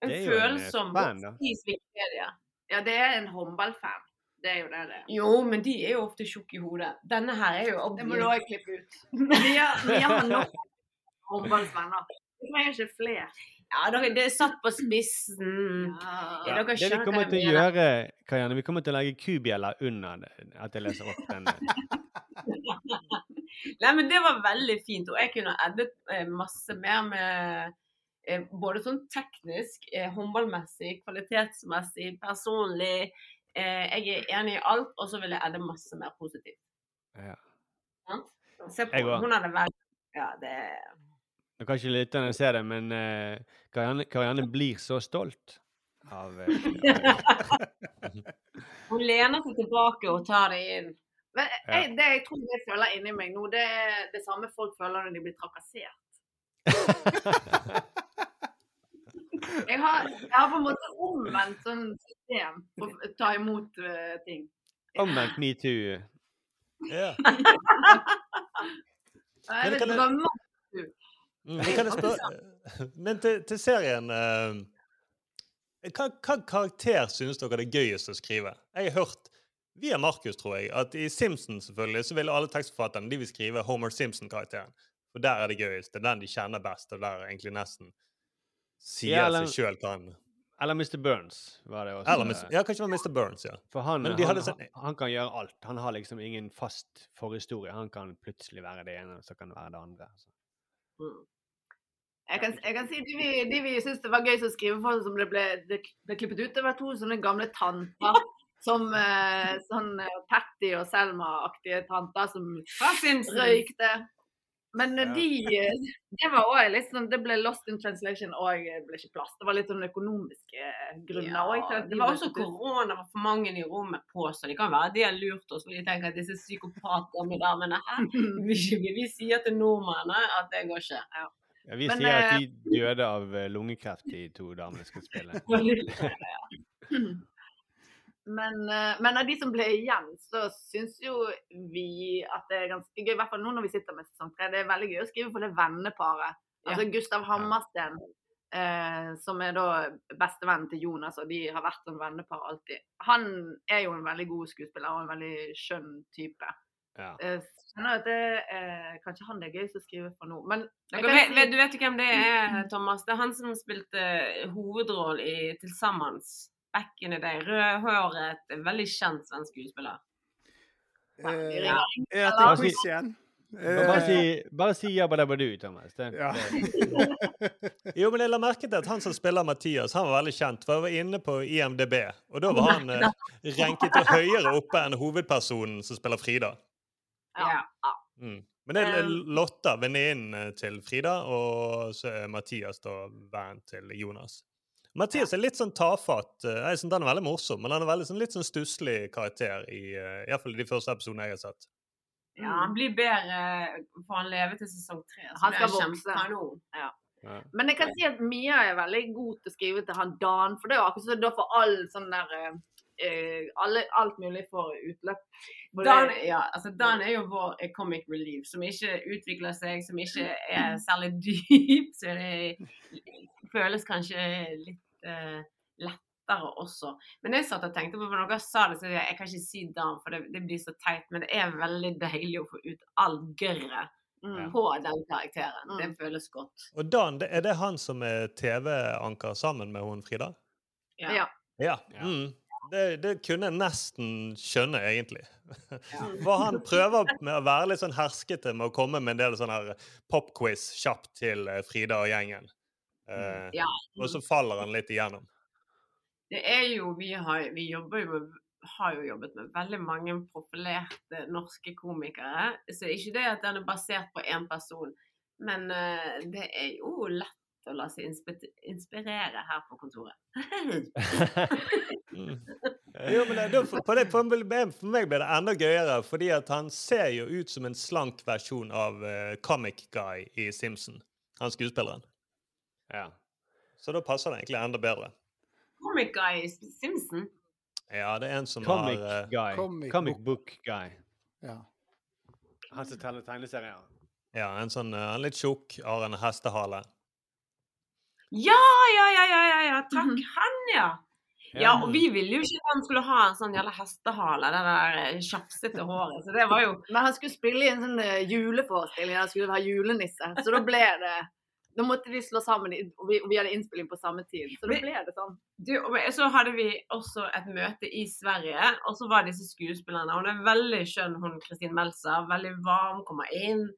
Speaker 1: En
Speaker 6: eh,
Speaker 1: følsom,
Speaker 6: da.
Speaker 1: Wikipedia.
Speaker 9: Ja, det er en håndballfan. Det er jo det det er.
Speaker 1: Jo, men de er jo ofte tjukke i hodet. Denne her er jo
Speaker 9: Det må du òg klippe ut. Vi Mia har nok håndballvenner. Vi trenger ikke flere.
Speaker 1: Ja, dere, det er satt på spissen.
Speaker 9: Ja.
Speaker 1: Dere
Speaker 6: Det vi kommer til å gjøre, Karianne, vi kommer til å legge kubjeller under det, at jeg leser opp den.
Speaker 1: Nei, men det var veldig fint, og jeg kunne eddet eh, masse mer med eh, både sånn teknisk, eh, håndballmessig, kvalitetsmessig, personlig. Eh, jeg er enig i alt, og så vil jeg edde masse mer positivt.
Speaker 6: Ja.
Speaker 1: ja? Se på, hun hadde veldig Ja, det
Speaker 6: Nå kan ikke lytterne se det, men eh, Karianne, Karianne blir så stolt av eh,
Speaker 1: Hun lener seg tilbake og tar det inn.
Speaker 9: Men jeg, det jeg tror jeg føler inni meg nå, det er det samme folk føler når de blir trakassert. Jeg har, jeg har på en måte omvendt sånn system for å ta imot uh, ting.
Speaker 6: Omvendt metoo.
Speaker 7: Ja.
Speaker 9: Jeg vet ikke hva man-
Speaker 7: Mm, men kan jeg spørre Men til, til serien uh, hva, hva karakter synes dere det er gøyest å skrive? Jeg har hørt via Markus, tror jeg, at i Simpsons selvfølgelig, så vil alle tekstforfatterne de vil skrive Homer Simpson-karakteren. For der er det gøyest. Det er den de kjenner best, og der egentlig nesten sier
Speaker 6: Ja, eller-
Speaker 7: seg sjøl hva han
Speaker 6: Eller Mr. Burns var det også.
Speaker 7: Eller Ja, kanskje det var Mr. Burns, ja.
Speaker 6: For han, han,
Speaker 7: hadde sånn-
Speaker 6: han, han kan gjøre alt. Han har liksom ingen fast forhistorie. Han kan plutselig være det ene, og så kan det være det andre. Så.
Speaker 1: Mm.
Speaker 9: Jeg kan, jeg kan si de vi, de vi syntes det var gøy å skrive for, som det ble, det ble klippet ut, det var to sånne gamle tanter. Som eh, sånn eh, Patty og Selma-aktige tanter som røykte. Men eh,
Speaker 6: Ja.
Speaker 9: de eh, Det var også litt sånn Det ble lost in translation og det ble ikke plass. Det var litt sånn økonomiske grunner
Speaker 1: Ja,
Speaker 9: også de
Speaker 1: det var også korona, var for mange i rommet på, så det kan være de har lurt oss. De tenker at disse psykopatgamle damene her vi, vi, vi sier til nordmennene at det går ikke. Ja.
Speaker 6: Ja, vi
Speaker 9: Men,
Speaker 6: sier at
Speaker 9: eh,
Speaker 6: de døde av eh, lungekreft, de to damene skal spille.
Speaker 9: Men, eh, men av de som ble igjen, så syns jo vi at det er ganske gøy, i hvert fall nå når vi sitter med sesong tre, det er veldig gøy å skrive for det venneparet. Altså Gustav Hammersten, eh, som er da bestevennen til Jonas, og de har vært som vennepar alltid. Han er jo en veldig god skuespiller og en veldig skjønn type.
Speaker 6: Ja.
Speaker 9: Eh, skjønner at det er kanskje han det er gøyest å skrive for nå, men
Speaker 1: Dere vet,
Speaker 9: si-
Speaker 1: du vet jo hvem det er, Thomas? Det er han som spilte hovedroll i Til sammen. Back in the day. Rødhåret, veldig kjent svensk skuespiller.
Speaker 8: Eh, ja,
Speaker 6: Bare
Speaker 8: tar
Speaker 6: si-
Speaker 8: quiz igjen.
Speaker 6: Bare
Speaker 8: Eh,
Speaker 6: si, bare si jabba dabba du, Thomas. Det,
Speaker 8: Ja.
Speaker 7: Jo, men jeg la merke til at han som spiller Mathias, han var veldig kjent. For jeg var inne på IMDb, og da var han eh, renket høyere oppe enn hovedpersonen som spiller Frida.
Speaker 9: Ja.
Speaker 7: Mm. Men det er
Speaker 9: Um,
Speaker 7: Lotta, venninnen til Frida, og så er Mathias da vennen til Jonas. Mathias er litt sånn tafatt. eh, Jeg synes Han er veldig morsom, men han er veldig sånn, litt sånn stusslig karakter i, eh, i hvert fall i de første episodene jeg har sett.
Speaker 1: Ja, han blir bedre for han leve til sesong tre.
Speaker 9: Han skal vokse.
Speaker 1: Ja.
Speaker 6: ja.
Speaker 9: Men jeg kan si at Mia er veldig god til å skrive til han Dan, for det er jo akkurat som da får all sånn der eh, eh, alle, Alt mulig får utløp.
Speaker 1: Dan, ja, altså Dan er jo vår eh, comic relief, som ikke utvikler seg, som ikke er særlig dyp. Så det føles kanskje litt eh, lettere også. Men jeg satt og tenkte på, for noen dere sa det, så jeg, jeg kan ikke si Dan, for det, det blir så teit. Men det er veldig deilig å få ut all gørret
Speaker 9: Mm.
Speaker 1: på den karakteren.
Speaker 9: Mm.
Speaker 1: Det føles godt.
Speaker 7: Og Dan, er det han som er TV-anker sammen med hun Frida?
Speaker 1: Ja.
Speaker 9: Ja.
Speaker 7: Ja. Mm. Det, det kunne jeg nesten skjønne, egentlig.
Speaker 1: Ja.
Speaker 7: For han prøver med å være litt sånn herskete med å komme med en del sånn her popquiz kjapt til eh, Frida og gjengen. Eh,
Speaker 1: Ja.
Speaker 7: Og så faller han litt igjennom.
Speaker 1: Det er jo, vi har, vi jobber jo med, har jo jobbet med veldig mange profilerte norske komikere. Så ikke det at den er basert på én person, men eh, det er jo lett å la seg inspirere her på kontoret.
Speaker 7: Mm. Jo, men det, for, på det, for, meg- ble det enda gøyere, fordi at han ser jo ut som en slank versjon av uh, Comic Guy i Simpson. Han skuespilleren.
Speaker 6: Ja.
Speaker 7: Så da passer det egentlig enda bedre.
Speaker 1: Comic Guy Simpson.
Speaker 7: Ja, det er en som
Speaker 6: Comic
Speaker 7: har uh,
Speaker 6: guy.
Speaker 8: Comic
Speaker 6: Comic,
Speaker 8: book.
Speaker 6: book guy.
Speaker 8: ja.
Speaker 6: Han som teller tegneserier.
Speaker 7: Ja, en sånn uh, en litt tjukk, har en hestehale.
Speaker 1: Ja, ja, ja, ja, ja, ja, takk.
Speaker 9: Mhm.
Speaker 1: Han, ja. Ja, og vi ville jo ikke at han skulle ha en sånn jævla hestehale, det der eh, tjafsete håret. Så det var jo
Speaker 9: Men han skulle spille i en sånn juleforestilling, han skulle være julenisse. Så da ble det Da måtte vi slå sammen, og vi, og vi hadde innspilling på samme tid. Så da ble det sånn.
Speaker 1: Du, så hadde vi også et møte i Sverige, og så var disse skuespillerne. Hun er veldig skjønn, hun Kristin Melser. Veldig varm, kommer inn,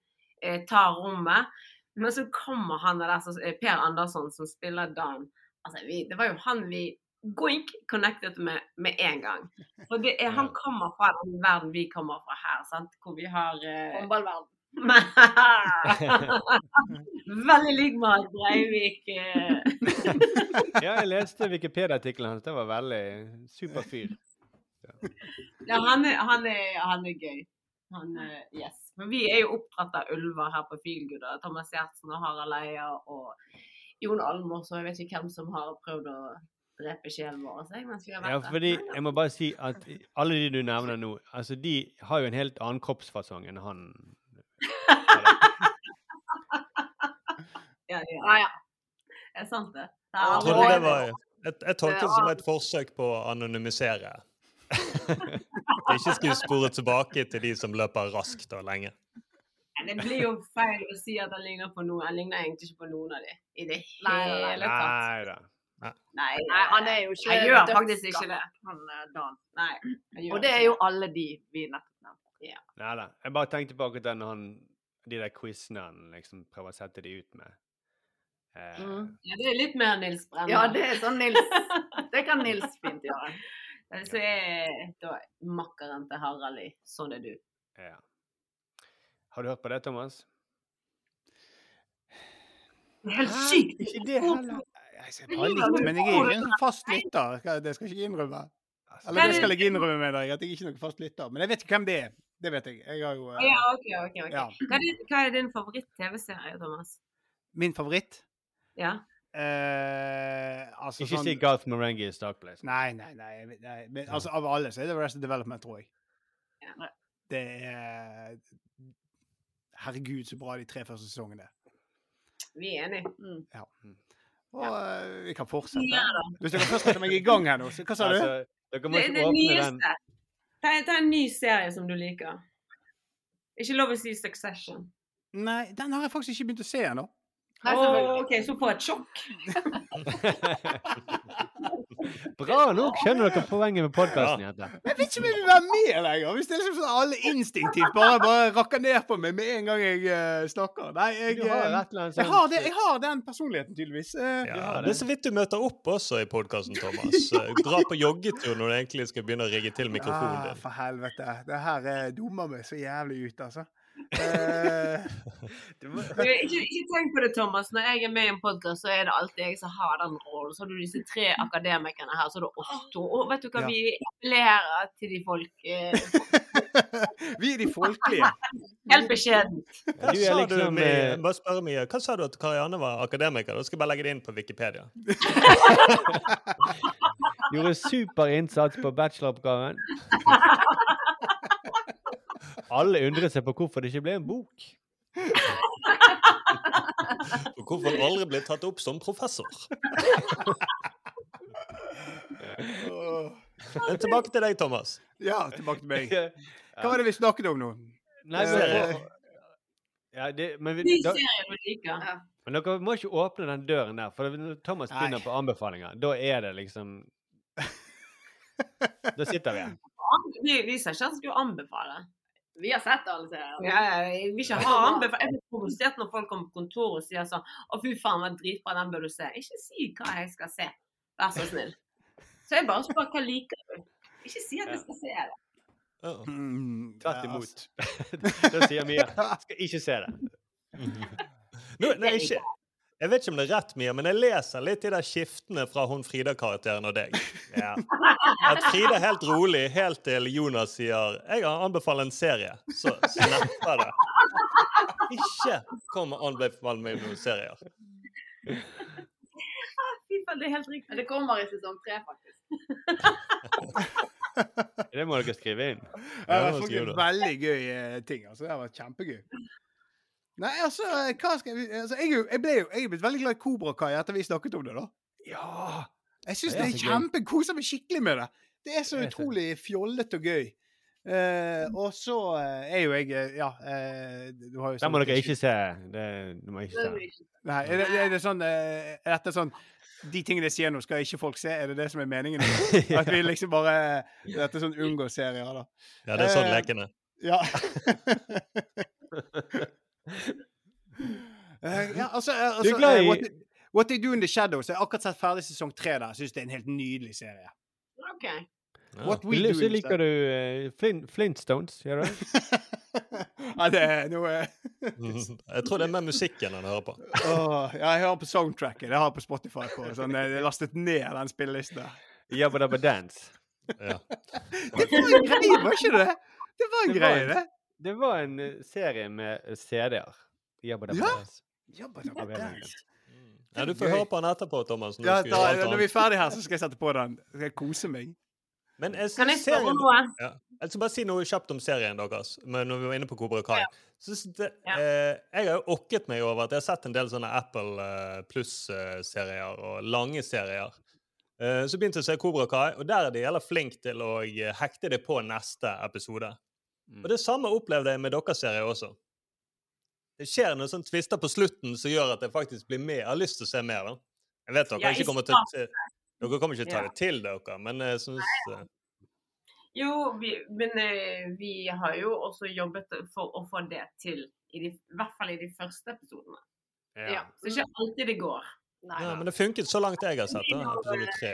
Speaker 1: eh, tar rommet. Men så kommer han der, så, eh, Per Andersson, som spiller Dan. Altså, vi, det var jo han vi goink connected med med en gang. For det er, han kommer fra den verden vi kommer fra her, sant? hvor vi har eh,
Speaker 9: Håndballverden.
Speaker 1: Veldig lik Marit Breivik. eh.
Speaker 6: Ja, jeg leste Wikipedia-artikkelen hans. Det var veldig super fyr.
Speaker 1: Ja, han er, han er, han er gøy. Han, er, yes. Men vi er jo oppdratt av ulver her på Feelgood. Thomas Gjertsen og Harald Eia og Jon Almaas og jeg vet ikke hvem som har prøvd å drepe sjelen vår.
Speaker 6: Ja, fordi jeg må bare si at alle de du nevner nå, altså de har jo en helt annen kroppsfasong enn han.
Speaker 1: Ja, ja.
Speaker 9: Ja, ja.
Speaker 1: Det er sant, det. det er
Speaker 7: Jeg trodde det var jeg, jeg tolket det som et forsøk på å anonymisere. ikke skulle spore tilbake til de som løper raskt og lenge.
Speaker 1: Det blir jo feil å si at han ligner på noen. Han ligner egentlig ikke på noen av de i det hele tatt.
Speaker 6: Nei da.
Speaker 1: Nei,
Speaker 9: Nei, han er jo ikke
Speaker 1: Han gjør faktisk ikke det.
Speaker 9: Han, eh, Dan.
Speaker 1: Nei, han gjør
Speaker 9: Og det er jo alle de vi nettopp nevnte.
Speaker 6: Nei da. Jeg bare tenkte på akkurat den han De der quizene han liksom prøver å sette de ut med. Eh,
Speaker 9: Mm.
Speaker 1: Ja, det er litt mer Nils Brenner.
Speaker 9: Ja, det er sånn Nils Det kan Nils fint gjøre.
Speaker 1: Så er da makkeren til Harald i Sånn er du.
Speaker 6: ja. Har du hørt på det, Thomas?
Speaker 1: Det er helt sykt.
Speaker 6: Ikke det heller.
Speaker 8: Jeg ser bare litt, men jeg er ikke en fast lytter. Det skal jeg ikke innrømme. Eller det skal jeg innrømme med deg, at jeg ikke er noen fast lytter. Men jeg vet ikke hvem det er. Det vet jeg. Jeg har jo uh,
Speaker 1: Ja, ok, ok. okay.
Speaker 8: Ja.
Speaker 1: Hva, er din, hva er din favoritt-TV-serie, Thomas?
Speaker 8: Min favoritt
Speaker 1: Ja?
Speaker 8: Uh, Altså
Speaker 6: Ikke
Speaker 8: sånn
Speaker 6: si Garth Marenghi i Stark Place.
Speaker 8: Nei, nei, nei. nei. Men, altså, av alle så er det Arrested Development, tror jeg.
Speaker 1: Ja.
Speaker 8: Det er Herregud, så bra de tre første sesongene.
Speaker 1: Vi er enige.
Speaker 9: Mm.
Speaker 8: Ja. Og uh, vi kan fortsette.
Speaker 1: Ja.
Speaker 8: Hvis dere først setter meg i gang her nå, så hva sa du?
Speaker 6: Altså, dere må
Speaker 1: Det,
Speaker 6: ikke
Speaker 1: det
Speaker 6: åpne den.
Speaker 1: Ta, ta en ny serie som du liker. Ikke lov å si Succession.
Speaker 8: Nei, den har jeg faktisk ikke begynt å se ennå.
Speaker 9: Nei,
Speaker 1: Åh. OK, så på et sjokk.
Speaker 6: Bra nok skjønner dere poenget med podkasten, Ja.
Speaker 8: Jeg vet ikke om jeg vil være med lenger. Hvis det er liksom sånn alle instinktivt bare, bare rakker ned på meg med en gang jeg uh, snakker. Nei, jeg,
Speaker 6: har
Speaker 8: eh, jeg, har det, jeg har den personligheten, tydeligvis. Uh,
Speaker 7: Ja, det er så vidt du møter opp også i podkasten, Thomas. Eh, Dra på joggetur når du egentlig skal begynne å rigge til mikrofonen
Speaker 8: din.
Speaker 7: din.
Speaker 8: for helvete. Det her eh, dummer meg så jævlig ut, altså. Eh,
Speaker 6: Du må-
Speaker 1: ikke, ikke tenk på det, Thomas. Når jeg er med i en podkast, så er det alltid jeg som har den rollen. Så har du disse tre akademikerne her, så er det oss to. Og vet du hva,
Speaker 8: Ja.
Speaker 1: vi appellerer til de folk eh,
Speaker 8: vi er de folkelige.
Speaker 1: helt beskjedent.
Speaker 7: Hva sa du,
Speaker 6: liksom, eh,
Speaker 7: Bare spørre Mie. Hva sa du at Karianne var akademiker? Da skal jeg bare legge det inn på Wikipedia.
Speaker 6: Gjorde super innsats på bacheloroppgaven. Alle undret seg på hvorfor det ikke ble en bok.
Speaker 7: Og hvorfor han aldri ble tatt opp som professor. Men tilbake til deg, Thomas.
Speaker 8: Ja, tilbake til meg. Hva var det vi snakket om nå?
Speaker 6: Nei, men, ja, det, men, vi, da, men dere må ikke åpne den døren der, for når Thomas
Speaker 8: Nei.
Speaker 6: begynner på anbefalinger, da er det liksom Da sitter vi her.
Speaker 1: Vi, vi sa ikke at han skulle anbefale.
Speaker 9: Vi har sett alle serier.
Speaker 1: Ja, ja, jeg vil ikke ha anbefale. Jeg blir provosert når folk kommer på kontoret og sier sånn Å, fy faen, var dritbra, den bør du se. Ikke si hva jeg skal se. Vær så snill. Så jeg bare spør hva liker du. Ikke si at jeg skal se det.
Speaker 7: Oh.
Speaker 8: Mm,
Speaker 6: Tvert
Speaker 8: ja,
Speaker 6: imot. da sier Mia skal ikke se det.
Speaker 7: Nå, nei, ikke, jeg vet ikke om det er rett, Mia, men jeg leser litt de der skiftene fra hun Frida-karakteren og deg.
Speaker 6: Ja.
Speaker 7: At Frida er helt rolig, helt til Jonas sier 'Jeg har anbefalt en serie', så snapper det. Ikke kom og anbefal meg noen serier.
Speaker 1: Fy faen, det er helt riktig.
Speaker 9: Det kommer i sesong tre, faktisk.
Speaker 6: Det må dere skrive inn.
Speaker 8: Det
Speaker 7: var
Speaker 8: har vært en veldig gøy eh, ting. altså. Det har vært kjempegøy. Nei, altså, hva skal jeg altså, jeg, jo- jeg ble jo jeg er blitt veldig glad i Kobra Kai etter vi snakket om det, da.
Speaker 6: Ja!
Speaker 8: Jeg syns
Speaker 6: Det er
Speaker 8: er
Speaker 6: kjempe
Speaker 8: Koser meg skikkelig med det. Det er så
Speaker 6: Det er
Speaker 8: utrolig fjollete og gøy. Uh, og så eh, er jo jeg eh, Ja, Uh, du har jo
Speaker 6: det må
Speaker 8: sånn-
Speaker 6: dere ikke se. Det, det må jeg ikke se.
Speaker 8: Nei, er det, er det sånn uh, Er dette sånn De tingene jeg sier nå, skal ikke folk se? Er det det som er meningen? At vi liksom bare Dette er sånn unngå-serier, da.
Speaker 7: Ja, det er sånn
Speaker 8: lekene.
Speaker 7: leken.
Speaker 8: Ja. Eh, ja, altså, eh, altså
Speaker 6: Du er glad
Speaker 8: eh,
Speaker 6: i-
Speaker 8: What, They- What They Do In The Shadows. Jeg har akkurat sett ferdig sesong tre der. Jeg syns det er en helt nydelig serie.
Speaker 1: OK.
Speaker 7: Ja.
Speaker 8: What We Do In
Speaker 6: liker du uh, Flint, Flintstones, gjør du?
Speaker 8: ja, det er noe
Speaker 7: Jeg tror det er mer musikken han hører på.
Speaker 8: oh, Ja, jeg hører på soundtracket. Det har jeg på Spotify. på sånn, Jeg har lastet ned den spillelista.
Speaker 6: Jabba Dabba Dance.
Speaker 7: Ja.
Speaker 8: Det var en greie, var ikke det? Det var en
Speaker 6: Det var
Speaker 8: greie,
Speaker 6: en-
Speaker 8: det.
Speaker 6: Det var en eh, serie med eh, CD-er. Jabba Dabba
Speaker 8: Ja.
Speaker 6: Dance.
Speaker 8: Jabba Dabba
Speaker 6: Av en
Speaker 7: ja, du får høre på den etterpå, Thomas. Når
Speaker 8: Ja, da, når vi er ferdig her, så skal jeg sette på den. Skal jeg kose meg.
Speaker 7: Men jeg
Speaker 1: Kan jeg spørre
Speaker 7: serien-
Speaker 1: om noe?
Speaker 7: Ja. Jeg skal bare si noe kjapt om serien deres, men når vi var inne på Kobra Kai. Synes det,
Speaker 1: Ja.
Speaker 7: eh, jeg har jo okket meg over at jeg har sett en del sånne Apple eh, Pluss-serier og lange serier. Eh, Så begynte jeg å se Cobra Kai, og der er de jævla flinke til å eh, hekte det på neste episode.
Speaker 6: Mm.
Speaker 7: Og det samme opplevde jeg med deres serie også. Det skjer noen sånne tvister på slutten som gjør at jeg faktisk blir med. Jeg har lyst til å se mer, da. Jeg vet dere
Speaker 1: Ja,
Speaker 7: ikke kommer til. Dere kommer ikke til å ta
Speaker 1: Ja.
Speaker 7: det til dere, men jeg syns eh,
Speaker 1: Jo, vi, men eh, vi har jo også jobbet for å få det til. I, de, I hvert fall i de første episodene.
Speaker 6: Ja.
Speaker 1: Så det er ikke alltid det går.
Speaker 9: Nei.
Speaker 7: Ja, men det funket så langt jeg har sett. da, Episode tre.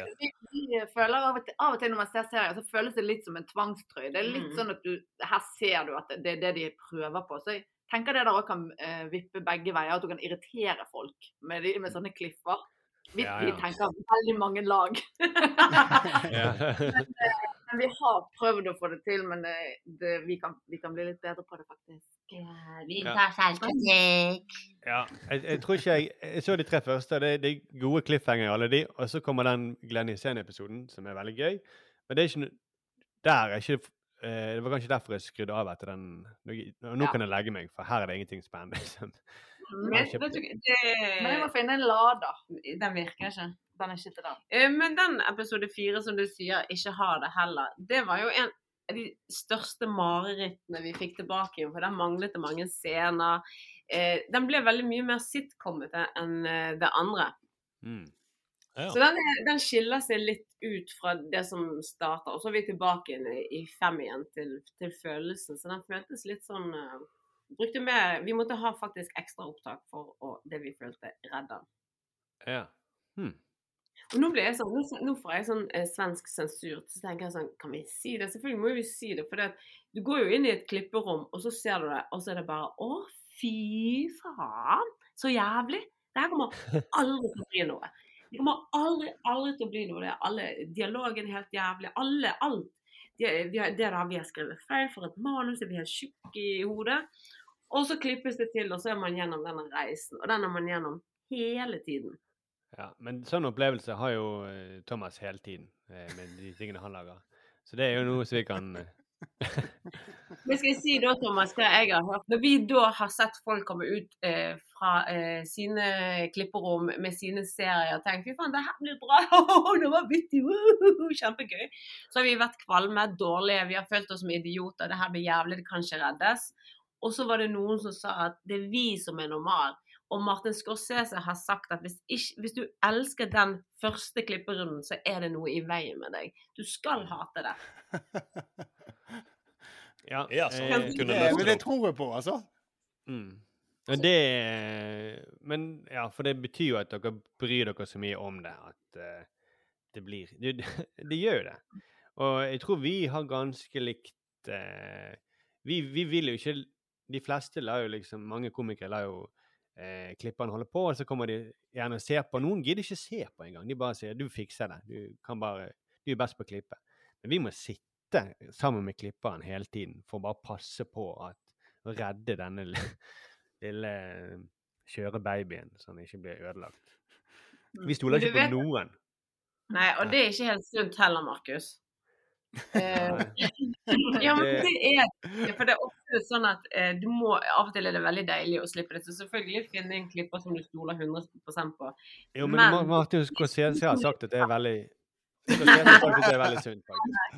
Speaker 9: Av og, til, av og til når man ser serier, så føles det litt som en tvangstrøye. Det er litt
Speaker 1: Mm.
Speaker 9: sånn at du Her ser du at det er det de prøver på. Så jeg tenker det der òg kan uh, vippe begge veier. At du kan irritere folk med, de, med sånne klipper. Vi,
Speaker 6: Ja, ja.
Speaker 9: tenker veldig mange lag.
Speaker 6: Ja.
Speaker 9: Men vi har prøvd å få det til, men det, det, vi, kan, vi kan bli litt bedre på det, faktisk.
Speaker 1: vi
Speaker 6: Ja.
Speaker 1: tar selvkritikk.
Speaker 6: Ja, jeg, jeg tror ikke jeg Jeg så de tre første. Det, det er gode cliffhanger, alle de. Og så kommer den Glenn Hysén-episoden, som er veldig gøy. Men det er ikke Der er ikke eh, Det var kanskje derfor jeg skrudde av etter den. Nå, nå
Speaker 9: Ja.
Speaker 6: kan jeg legge meg, for her er det ingenting spennende. Sånn.
Speaker 1: Men
Speaker 9: jeg må finne en lader.
Speaker 1: den virker ikke.
Speaker 9: Den er ikke til den.
Speaker 1: Eh, Men den episode fire som du sier ikke har det heller, det var jo en av de største marerittene vi fikk tilbake for den manglet det mange scener. Eh, den ble veldig mye mer sitcomete enn eh, det andre.
Speaker 6: Mm.
Speaker 7: Ja.
Speaker 1: Så den, er, den skiller seg litt ut fra det som starter. Og så er vi tilbake igjen i, i fem igjen til, til følelsen. Så den føltes litt sånn eh, brukte mer, Vi måtte ha faktisk ekstra opptak for å, det vi følte redda.
Speaker 6: Ja. Hmm.
Speaker 1: Og nå, jeg sånn, nå, får jeg sånn eh, svensk sensur. Så tenker jeg sånn Kan vi si det? Selvfølgelig må vi si det. For det, du går jo inn i et klipperom, og så ser du det, og så er det bare Å, fy faen! Så jævlig! Det her kommer aldri til å bli noe. Det kommer aldri, aldri til å bli noe. Det er alle, dialogen er helt jævlig. Alle, alt. Det, har, det der vi har skrevet feil for et manus, er vi helt tjukke i hodet. Og så klippes det til, og så er man gjennom denne reisen. Og den er man gjennom hele tiden.
Speaker 6: Ja, men sånn opplevelse har jo eh, Thomas hele tiden eh, med de tingene han lager. Så det er jo noe som vi kan eh,
Speaker 1: Men skal jeg si da, Thomas, hva jeg har hørt? Når vi da har sett folk komme ut eh, fra eh, sine klipperom med sine serier og tenkt fy faen, det her blir bra, det var vittig, kjempegøy. Så har vi vært kvalme, dårlige, vi har følt oss som idioter, det her blir jævlig, det kan ikke reddes. Og så var det noen som sa at det er vi som er normal. Og Martin Scorsese har sagt at hvis, ikke, hvis du elsker den første klipperunden, så er det noe i veien med deg. Du skal hate det.
Speaker 6: Ja,
Speaker 7: Ja, så jeg, kunne
Speaker 8: Det, men
Speaker 7: det
Speaker 8: tror jeg på, altså.
Speaker 6: Mm. Men det Men ja, for det betyr jo at dere bryr dere så mye om det at uh, det blir Det, det gjør jo det. Og jeg tror vi har ganske likt uh, vi, vi vil jo ikke De fleste lar jo liksom Mange komikere lar jo eh, klipperne holde på, og så kommer de gjerne og ser på. Noen gidder ikke se på engang. De bare sier 'du fikser det', du kan bare Du er best på å klippe. Men vi må sitte sammen med klipperen hele tiden for å bare passe på at å redde denne lille, skjøre kjørebabyen, så den ikke blir ødelagt. Vi stoler ikke på noen.
Speaker 1: Nei, og det er ikke helt sunt heller, Markus. Eh, ja, men
Speaker 6: Det-
Speaker 1: er det. For det er ofte sånn at eh, du må Av og til er det veldig deilig å slippe det. Så selvfølgelig finne en klipper som du stoler 100 på.
Speaker 6: Jo, men,
Speaker 1: Men-
Speaker 6: Martin Scorsese har sagt at det er veldig det er veldig sunt.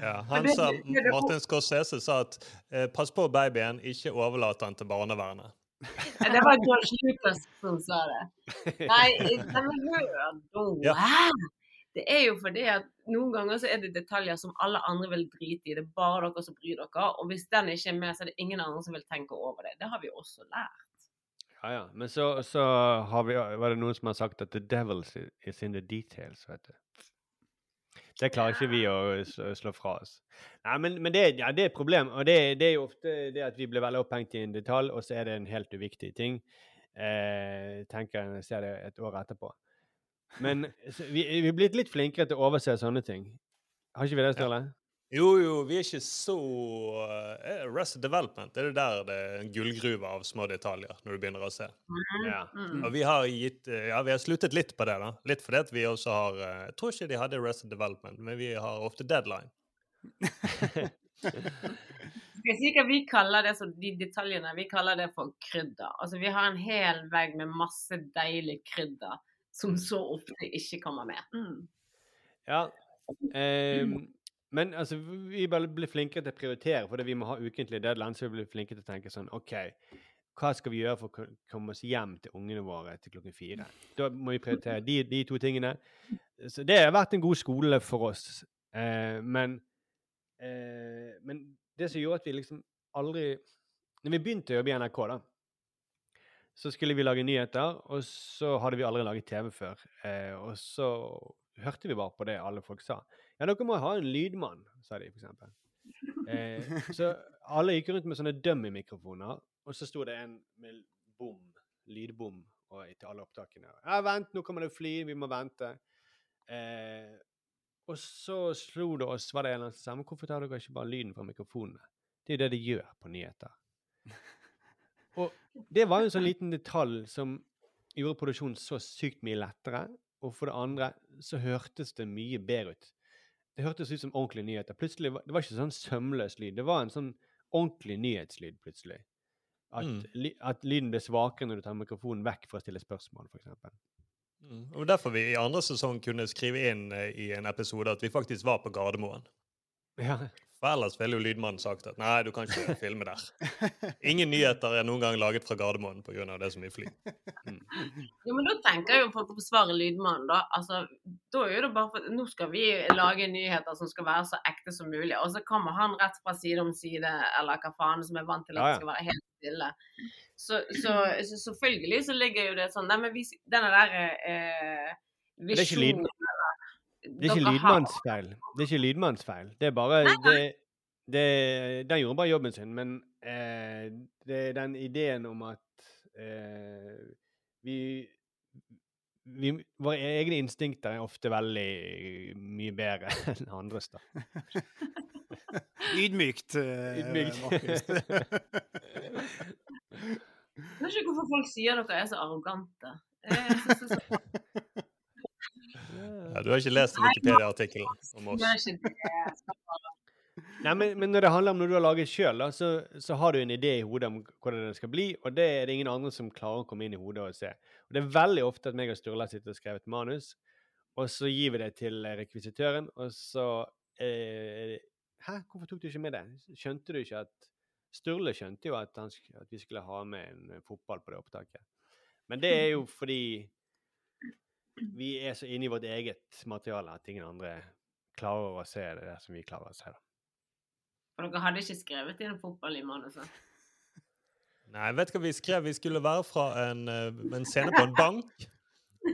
Speaker 7: Ja, han sa, Martin Scorsese sa at eh, pass på babyen, ikke overlat den til barnevernet.
Speaker 1: Eh, Det var George Lucas som sa det. Nei, den er hør.
Speaker 7: Ja.
Speaker 1: Det er jo fordi at noen ganger så er det detaljer som alle andre vil drite i. Det er bare dere som bryr dere. Og hvis den ikke er med, så er det ingen andre som vil tenke over det. Det har vi også lært.
Speaker 6: Ja, ja. Men så, så har vi, var det noen som har sagt at the devil is in the details, vet du. Det klarer ikke vi å slå fra oss. Nei, men, men det, ja, det er et problem. Og det, det er jo ofte det at vi blir veldig opphengt i en detalj, og så er det en helt uviktig ting. Eh, tenker jeg ser det et år etterpå. Men vi, vi er blitt litt flinkere til å overse sånne ting. Har ikke vi det, Sturle?
Speaker 7: Jo, jo, vi er ikke så uh, Arrested Development er det der det er en gullgruve av små detaljer når du begynner å se.
Speaker 6: Ja.
Speaker 9: Mm.
Speaker 7: Og vi har gitt eh, Ja, vi har sluttet litt på det, da. Litt fordi at vi også har Jeg tror ikke de hadde Arrested Development, men vi har ofte deadline.
Speaker 1: Skal jeg si hva vi kaller det, så de detaljene? Vi kaller det for krydder. Altså Vi har en hel vegg med masse deilig krydder som så ofte ikke kommer med.
Speaker 9: Mm.
Speaker 6: Ja. ehm, men altså, vi bare blir flinkere til å prioritere, fordi vi må ha ukentlig deadlines. Så vi blir flinkere til å tenke sånn OK, hva skal vi gjøre for å komme oss hjem til ungene våre til klokken fire? Da må vi prioritere de, de to tingene. Så det har vært en god skole for oss. Eh, men, eh, men det som gjorde at vi liksom aldri Når vi begynte å jobbe i NRK, da, så skulle vi lage nyheter, og så hadde vi aldri laget TV før. Eh, og så hørte vi bare på det alle folk sa. Ja, dere må ha en lydmann, sa de eksempel. Eh, så alle gikk rundt med sånne dummy-mikrofoner, og så sto det en med bom, lydbom og, til alle opptakene. Ja, vent, nå kommer det fly, vi må vente. Eh, og så slo det oss, var det en eller annen som sa, hvorfor tar dere ikke bare lyden fra mikrofonene? Det er jo det de gjør på nyheter. Og det var jo en sånn liten detalj som gjorde produksjonen så sykt mye lettere. Og for det andre så hørtes det mye bedre ut. Det hørtes ut som ordentlige nyheter. Plutselig, Det var ikke sånn sømløs lyd. Det var en sånn ordentlig nyhetslyd plutselig. At,
Speaker 7: Mm.
Speaker 6: ly- at lyden ble svakere når du tar mikrofonen vekk for å stille spørsmål, f.eks.
Speaker 7: Mm. Og derfor vi i andre sesong kunne skrive inn eh, i en episode at vi faktisk var på Gardermoen.
Speaker 6: Ja.
Speaker 7: For ellers ville jo lydmannen sagt at nei, du kan ikke filme der. Ingen nyheter er noen gang laget fra Gardermoen pga. det er så mye fly.
Speaker 1: Jo, men da tenker jo folk å forsvare lydmannen, da. Altså, da er det bare for Nå skal vi lage nyheter som skal være så ekte som mulig. Og så kommer han rett fra side om side, eller hva faen, som er vant til at
Speaker 6: Ja, ja.
Speaker 1: det skal være helt stille. Så, så, så selvfølgelig så ligger jo det sånn Nei, men vi, denne der eh, visjonen
Speaker 6: Det er ikke
Speaker 1: dere har-
Speaker 6: lydmannens feil. Det er ikke lydmannsfeil. Det er bare det, det, Den gjorde bare jobben sin, men eh, det er den ideen om at eh, vi, vi Våre egne instinkter er ofte veldig mye bedre enn andres, da.
Speaker 8: Ydmykt, eh,
Speaker 6: Ydmykt.
Speaker 1: Jeg vet ikke hvorfor folk sier dere er så arrogante. Jeg synes det er så-
Speaker 7: Ja, du har ikke lest Wikipedia-artikkelen om oss.
Speaker 6: Nei, men, men når det handler om når du har laget sjøl, så, så har du en idé i hodet om hvordan det skal bli, og det er det ingen andre som klarer å komme inn i hodet og se. Og det er veldig ofte at meg og Sturla sitter og skrevet manus, og så gir vi det til eh, rekvisitøren, og så eh, Hæ, hvorfor tok du ikke med det? Skjønte du ikke at Sturle skjønte jo at, han, at vi skulle ha med en eh, fotball på det opptaket. Men det er jo fordi vi er så inne i vårt eget materiale at ingen andre klarer å se det der som vi klarer å se. det.
Speaker 1: For dere hadde ikke skrevet inn fotball i manuset?
Speaker 7: Nei, vet du hva vi skrev? Vi skulle være fra en, eh, en scene på en bank.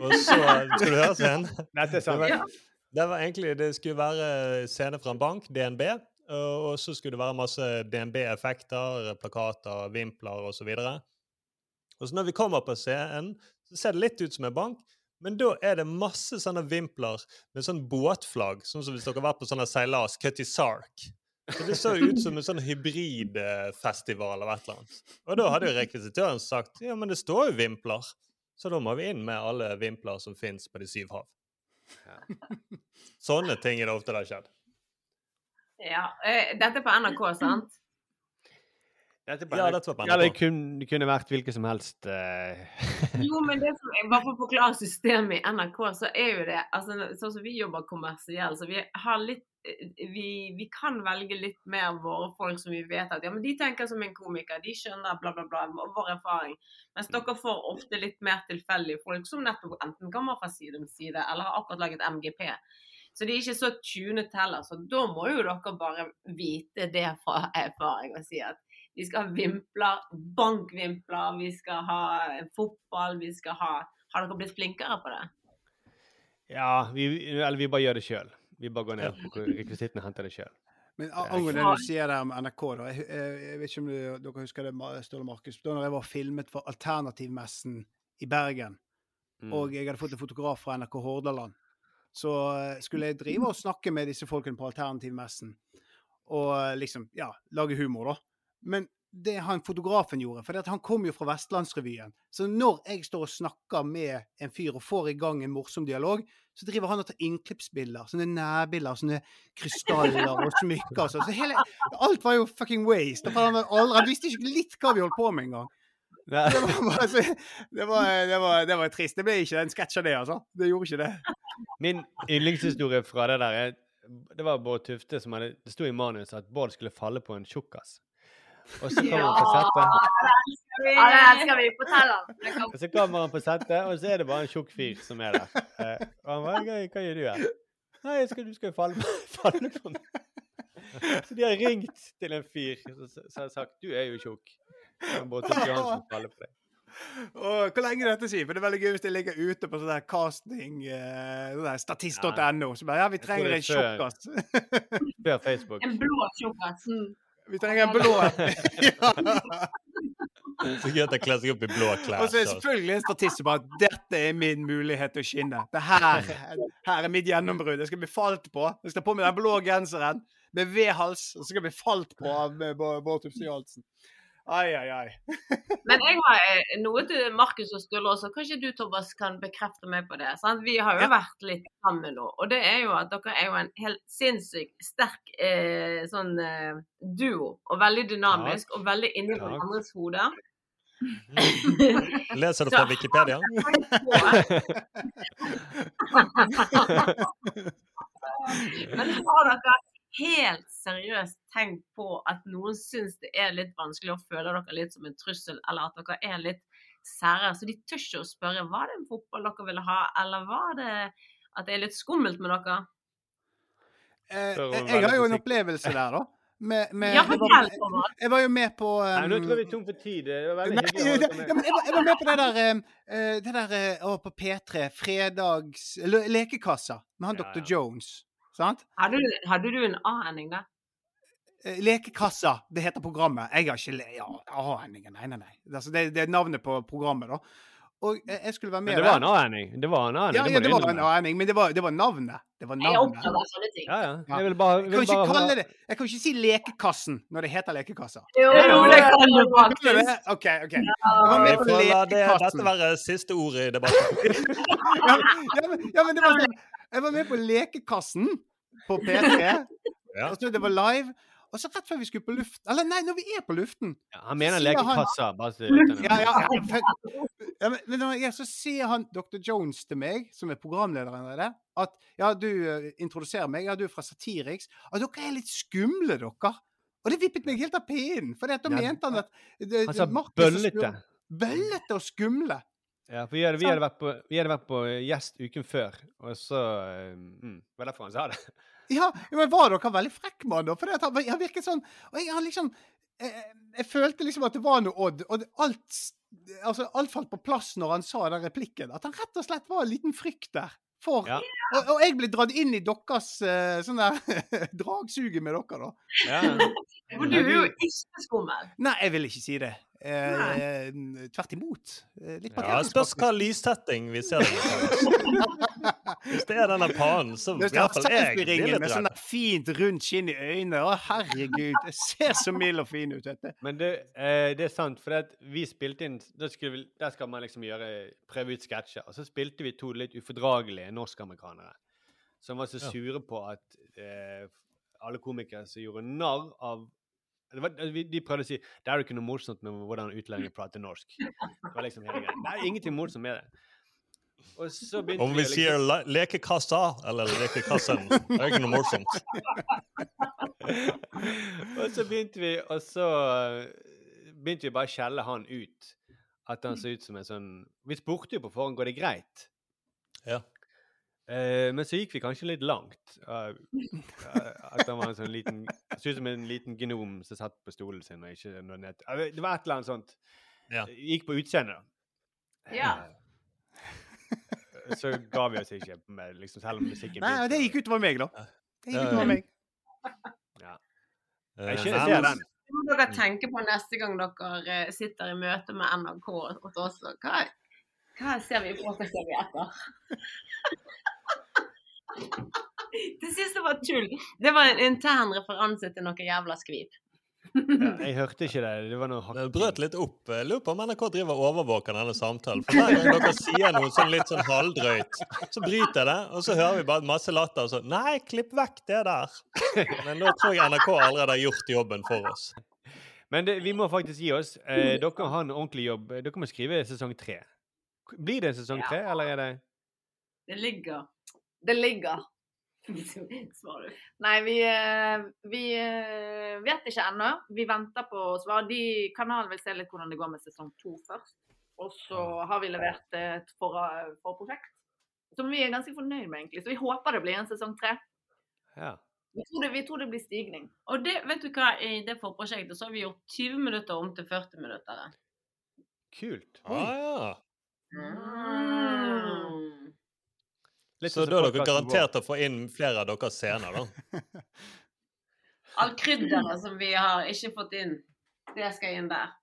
Speaker 7: Og så Skal du høre scenen?
Speaker 6: Dette er sant.
Speaker 7: Det var, det var egentlig Det skulle være scene fra en bank, DNB. Og og så skulle det være masse DNB-effekter, plakater, vimpler osv. Og så når vi kommer på scenen, så ser det litt ut som en bank. Men da er det masse sånne vimpler med sånn båtflagg, sånn som hvis dere har vært på sånne seilas, Cutty Sark. Så det så ut som en sånn hybridfestival av et eller annet. Og da hadde jo rekvisitøren sagt ja, men det står jo vimpler. Så da må vi inn med alle vimpler som fins på de syv hav. Sånne ting er det ofte det har skjedd.
Speaker 1: Ja. eh, Dette er på NRK, sant?
Speaker 7: Ja, det,
Speaker 6: Ja, det kunne, kunne vært hvilket som helst uh...
Speaker 1: Jo, men det som jeg, bare for å forklare systemet i NRK, så er jo det altså, Sånn som vi jobber kommersielt, så vi har litt vi, vi kan velge litt mer våre folk som vi vet at ja, men de tenker som en komiker, de skjønner bla, bla, bla, vår erfaring. Mens dere får ofte litt mer tilfeldige folk som nettopp enten kommer fra side om side, eller har akkurat laget MGP. Så de er ikke så tunet heller. Så da må jo dere bare vite det fra erfaring og si at vi skal ha vimpler, bankvimpler, vi skal ha fotball, vi skal ha Har dere blitt flinkere på det?
Speaker 6: Ja, vi, eller vi bare gjør det sjøl. Vi bare går ned på rekvisittene og henter det sjøl.
Speaker 8: Men angående det du sier der med NRK, da. Jeg, jeg, jeg vet ikke om du, dere husker det, Ståle Markus. Da når jeg var filmet for Alternativmessen i Bergen,
Speaker 6: Mm.
Speaker 8: og jeg hadde fått en fotograf fra NRK Hordaland, så eh, skulle jeg drive og snakke med disse folkene på Alternativmessen. Og eh, liksom, ja, lage humor, da. Men det han fotografen gjorde, for han kom jo fra Vestlandsrevyen. Så når jeg står og snakker med en fyr og får i gang en morsom dialog, så driver han og tar innklippsbilder. Sånne nærbilder, sånne krystaller og smykker. og sånn. Så hele, alt var jo fucking waste. Han, var aldri, han visste ikke litt hva vi holdt på med engang. Det det, var, det, det var trist. Det ble ikke en sketsj av det, altså. Det gjorde ikke det.
Speaker 6: Min yndlingshistorie fra det der er Det var Bård Tufte som hadde Det sto i manus at Bård skulle falle på en tjukkas. Og så kommer han på settet.
Speaker 9: Ja, det elsker vi. Fortell han.
Speaker 6: Og så kommer han på settet, og så er det bare en tjukk fyr som er der. Eh, og han bare hva, gjør du her?' 'Nei, jeg skal, du skal jo falle, falle på meg.' Så de har ringt til en fyr som har sagt 'Du er jo tjukk'. Og
Speaker 8: hvor lenge er dette, sier, For det er veldig gøy hvis det ligger ute på sånn der casting eh, sånn Statist.no. Så bare Ja, vi trenger en tjukkas.
Speaker 6: Før Facebook.
Speaker 9: En blå tjukkas. Mm.
Speaker 8: Vi trenger en blå. ja.
Speaker 7: Så gøy at jeg kler seg opp i blå klær.
Speaker 8: Og så er det selvfølgelig en statist som bare Dette er min mulighet til å skinne. Det her, her er mitt gjennombrudd. Jeg skal bli falt på. Jeg skal ta på meg den blå genseren med V-hals, og så skal jeg bli falt på av Bård Tufte Johansen. Ai, ai, ai.
Speaker 1: Men jeg har eh, noe til Markus og Sturle også. Kanskje du, Thomas, kan bekrefte meg på det? Sant? Vi har jo
Speaker 8: Ja.
Speaker 1: vært litt sammen nå. Og det er jo at dere er jo en helt sinnssykt sterk eh, sånn eh, duo. Og veldig dynamisk, og veldig inni
Speaker 6: Takk.
Speaker 1: hverandres hoder.
Speaker 7: Leser du fra Wikipedia?
Speaker 1: Men har dere helt seriøst tenkt på at noen syns det er litt vanskelig og føler dere litt som en trussel, eller at dere er litt sære? Så de tør ikke å spørre var det en fotball dere ville ha, eller var det at det er litt skummelt med dere?
Speaker 8: Eh, jeg har jo en opplevelse der, da. Med, med,
Speaker 1: Ja,
Speaker 8: jeg, var, jeg var jo med på
Speaker 6: Nei, nå
Speaker 8: um,
Speaker 6: tror jeg vi er tom for tid. Det var veldig hyggelig å
Speaker 8: ja, jeg, var, jeg var med på det der eh, eh, Det der uh, på P3, fredags le- Lekekassa med han
Speaker 6: Ja,
Speaker 8: Dr.
Speaker 6: ja.
Speaker 8: Jones. Sant?
Speaker 1: Hadde du, hadde du en A-ending der?
Speaker 8: Eh, Lekekassa, det heter programmet. Jeg har ikke ja, A-endingen. Nei, nei, nei. Altså, det, det er navnet på programmet, da. Og jeg skulle være med
Speaker 6: Men det var en A-ending. Det var en A-ending.
Speaker 8: Ja,
Speaker 6: det
Speaker 8: ja, var en
Speaker 6: innrømme.
Speaker 8: A-ending, men det var, det var navnet. Det var
Speaker 1: Jeg er opptatt av sånne ting.
Speaker 6: Ja, ja. Jeg vil bare,
Speaker 8: Jeg
Speaker 6: vil
Speaker 8: kan ikke
Speaker 6: bare
Speaker 8: kalle det Jeg kan ikke si Lekekassen når det heter Lekekassa.
Speaker 1: Jo, det kan du
Speaker 8: Kan
Speaker 1: faktisk.
Speaker 8: OK. ok. Jeg var med på
Speaker 7: får la det, dette være siste ordet i debatten.
Speaker 8: Ja, ja, men, ja, men det var sånn Jeg var med på Lekekassen på P3.
Speaker 7: Ja.
Speaker 8: Det var live. Og så rett før vi skulle på luft Eller nei, når vi er på luften.
Speaker 6: Ja, Han mener lekekassa. han-
Speaker 8: Ja, ja, ja, ja men, men når så sier han Dr. Jones til meg, som er programlederen av det, at ja, du uh, introduserer meg, ja, du er fra Satiriks, at dere er litt skumle, dere. Og det vippet meg helt av pinnen, for da
Speaker 6: Ja,
Speaker 8: mente han at det,
Speaker 6: Han sa bøllete.
Speaker 8: Bøllete og skumle.
Speaker 6: Ja, for vi hadde, vi, hadde vært på, vi hadde vært på gjest uken før, og så eh, mm, Det var derfor han sa det.
Speaker 8: Ja, men var dere veldig frekk med han da? For han, han virket sånn Og jeg liksom jeg, jeg følte liksom at det var noe Odd, og alt Altså, alt falt på plass når han sa den replikken. At han rett og slett var en liten frykt der. For
Speaker 6: Ja.
Speaker 8: og, og jeg ble dratt inn i deres uh, sånn der dragsuget med dere, da.
Speaker 6: Ja.
Speaker 1: For du er jo ikke skummel.
Speaker 8: Nei, jeg vil ikke si det. Eh, tvert imot. Eh, Litt
Speaker 7: Ja, Spørs hva lyssetting vi ser. Hvis det er denne pannen, så i hvert
Speaker 8: er
Speaker 7: fall jeg blir litt
Speaker 8: med sånn fint rundt skinn i øynene. Å, herregud. Jeg ser så mild og fin ut, dette.
Speaker 6: Men det, eh, det er sant, for at vi spilte inn Der, skulle vi, Der skal man liksom gjøre, prøve ut sketsjer. Og så spilte vi to litt ufordragelige norskamerikanere som var så sure på at eh, alle komikere som gjorde narr av det var, De prøvde å si det er jo ikke noe morsomt med hvordan utlendinger prater norsk. Det var liksom hele greia. Det er ingenting morsomt med det. Og så begynte
Speaker 7: Om vi
Speaker 6: liksom,
Speaker 7: sier le lekekassa eller lekekassen, det er ikke noe morsomt.
Speaker 6: og så begynte vi, og så eh, begynte vi bare å skjelle han ut. At han så ut som en sånn Vi spurte jo på forhånd går det greit.
Speaker 7: Ja.
Speaker 6: Eh, men så gikk vi kanskje litt langt. Eh, eh, at han var en sånn liten Så ut som en liten gnom som satt på stolen sin og ikke noe nett. Eh, Det var et eller annet sånt.
Speaker 7: Ja.
Speaker 6: Gikk på utseendet.
Speaker 1: Ja.
Speaker 6: Eh, Så ga vi oss ikke, med, liksom, selv om musikken
Speaker 8: Nei, og det gikk utover meg, da. Det gikk
Speaker 7: Ja,
Speaker 8: utover
Speaker 7: ja.
Speaker 8: meg.
Speaker 7: Eh,
Speaker 6: Jeg ser, ser den.
Speaker 1: Det må dere tenke på neste gang dere eh, sitter i møte med NRK oss. Hva, hva ser vi på, hva ser vi etter? Det siste var tull. Det var en intern referanse til noe jævla skvip.
Speaker 6: Ja, jeg hørte ikke det. Det var noe
Speaker 7: Det brøt litt opp. Jeg lurer på om NRK driver og overvåker denne samtalen. For hver gang dere sier noe sånn litt sånn halvdrøyt, så bryter jeg det, og så hører vi bare masse latter. Og sånn Nei, klipp vekk det der. Men da tror jeg NRK allerede har gjort jobben for oss.
Speaker 6: Men det, vi må faktisk gi oss. Eh, dere har en ordentlig jobb. Dere må skrive sesong tre. Blir det sesong tre, eller er det
Speaker 1: Det ligger
Speaker 9: Det ligger.
Speaker 1: Svarer du.
Speaker 9: Nei, vi, eh, vi eh, vet ikke ennå. Vi venter på svar. De, kanalen vil se litt hvordan det går med sesong to først. Og så har vi levert et for, forprosjekt som vi er ganske fornøyd med, egentlig. Så vi håper det blir en sesong tre.
Speaker 6: Ja.
Speaker 9: Vi tror det, vi tror det blir stigning.
Speaker 1: Og det, vet du hva, i det forprosjektet så har vi gjort 20 minutter om til 40 minutter.
Speaker 6: Kult.
Speaker 7: Ah, ja.
Speaker 1: Mm.
Speaker 6: Litt
Speaker 7: Så da er dere garantert å få inn flere av deres scener, da.
Speaker 1: All krydderet som vi har ikke fått inn, det skal inn der.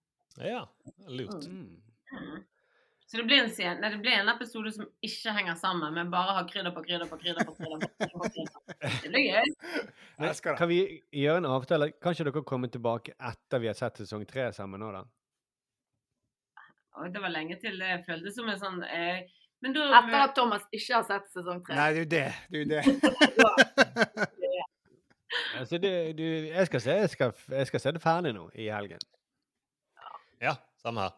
Speaker 7: Ja, lurt.
Speaker 6: Mm.
Speaker 1: Så det blir en, scene, nei, det blir en episode som ikke henger sammen, men bare har krydder på krydder på krydder. på krydder. på krydder, på krydder. Det blir gøy.
Speaker 6: Men, kan vi gjøre en avtale? Kan ikke dere komme tilbake etter vi har sett sesong tre sammen nå, da?
Speaker 1: Det var lenge til det føltes som en sånn eh, Men da
Speaker 9: Etter at Thomas ikke har sett sesong tre.
Speaker 8: Nei, det er jo det. Det er jo det.
Speaker 6: Altså, du, du, jeg, skal se, jeg, skal, jeg skal se det ferdig nå i helgen.
Speaker 7: Ja, samme her.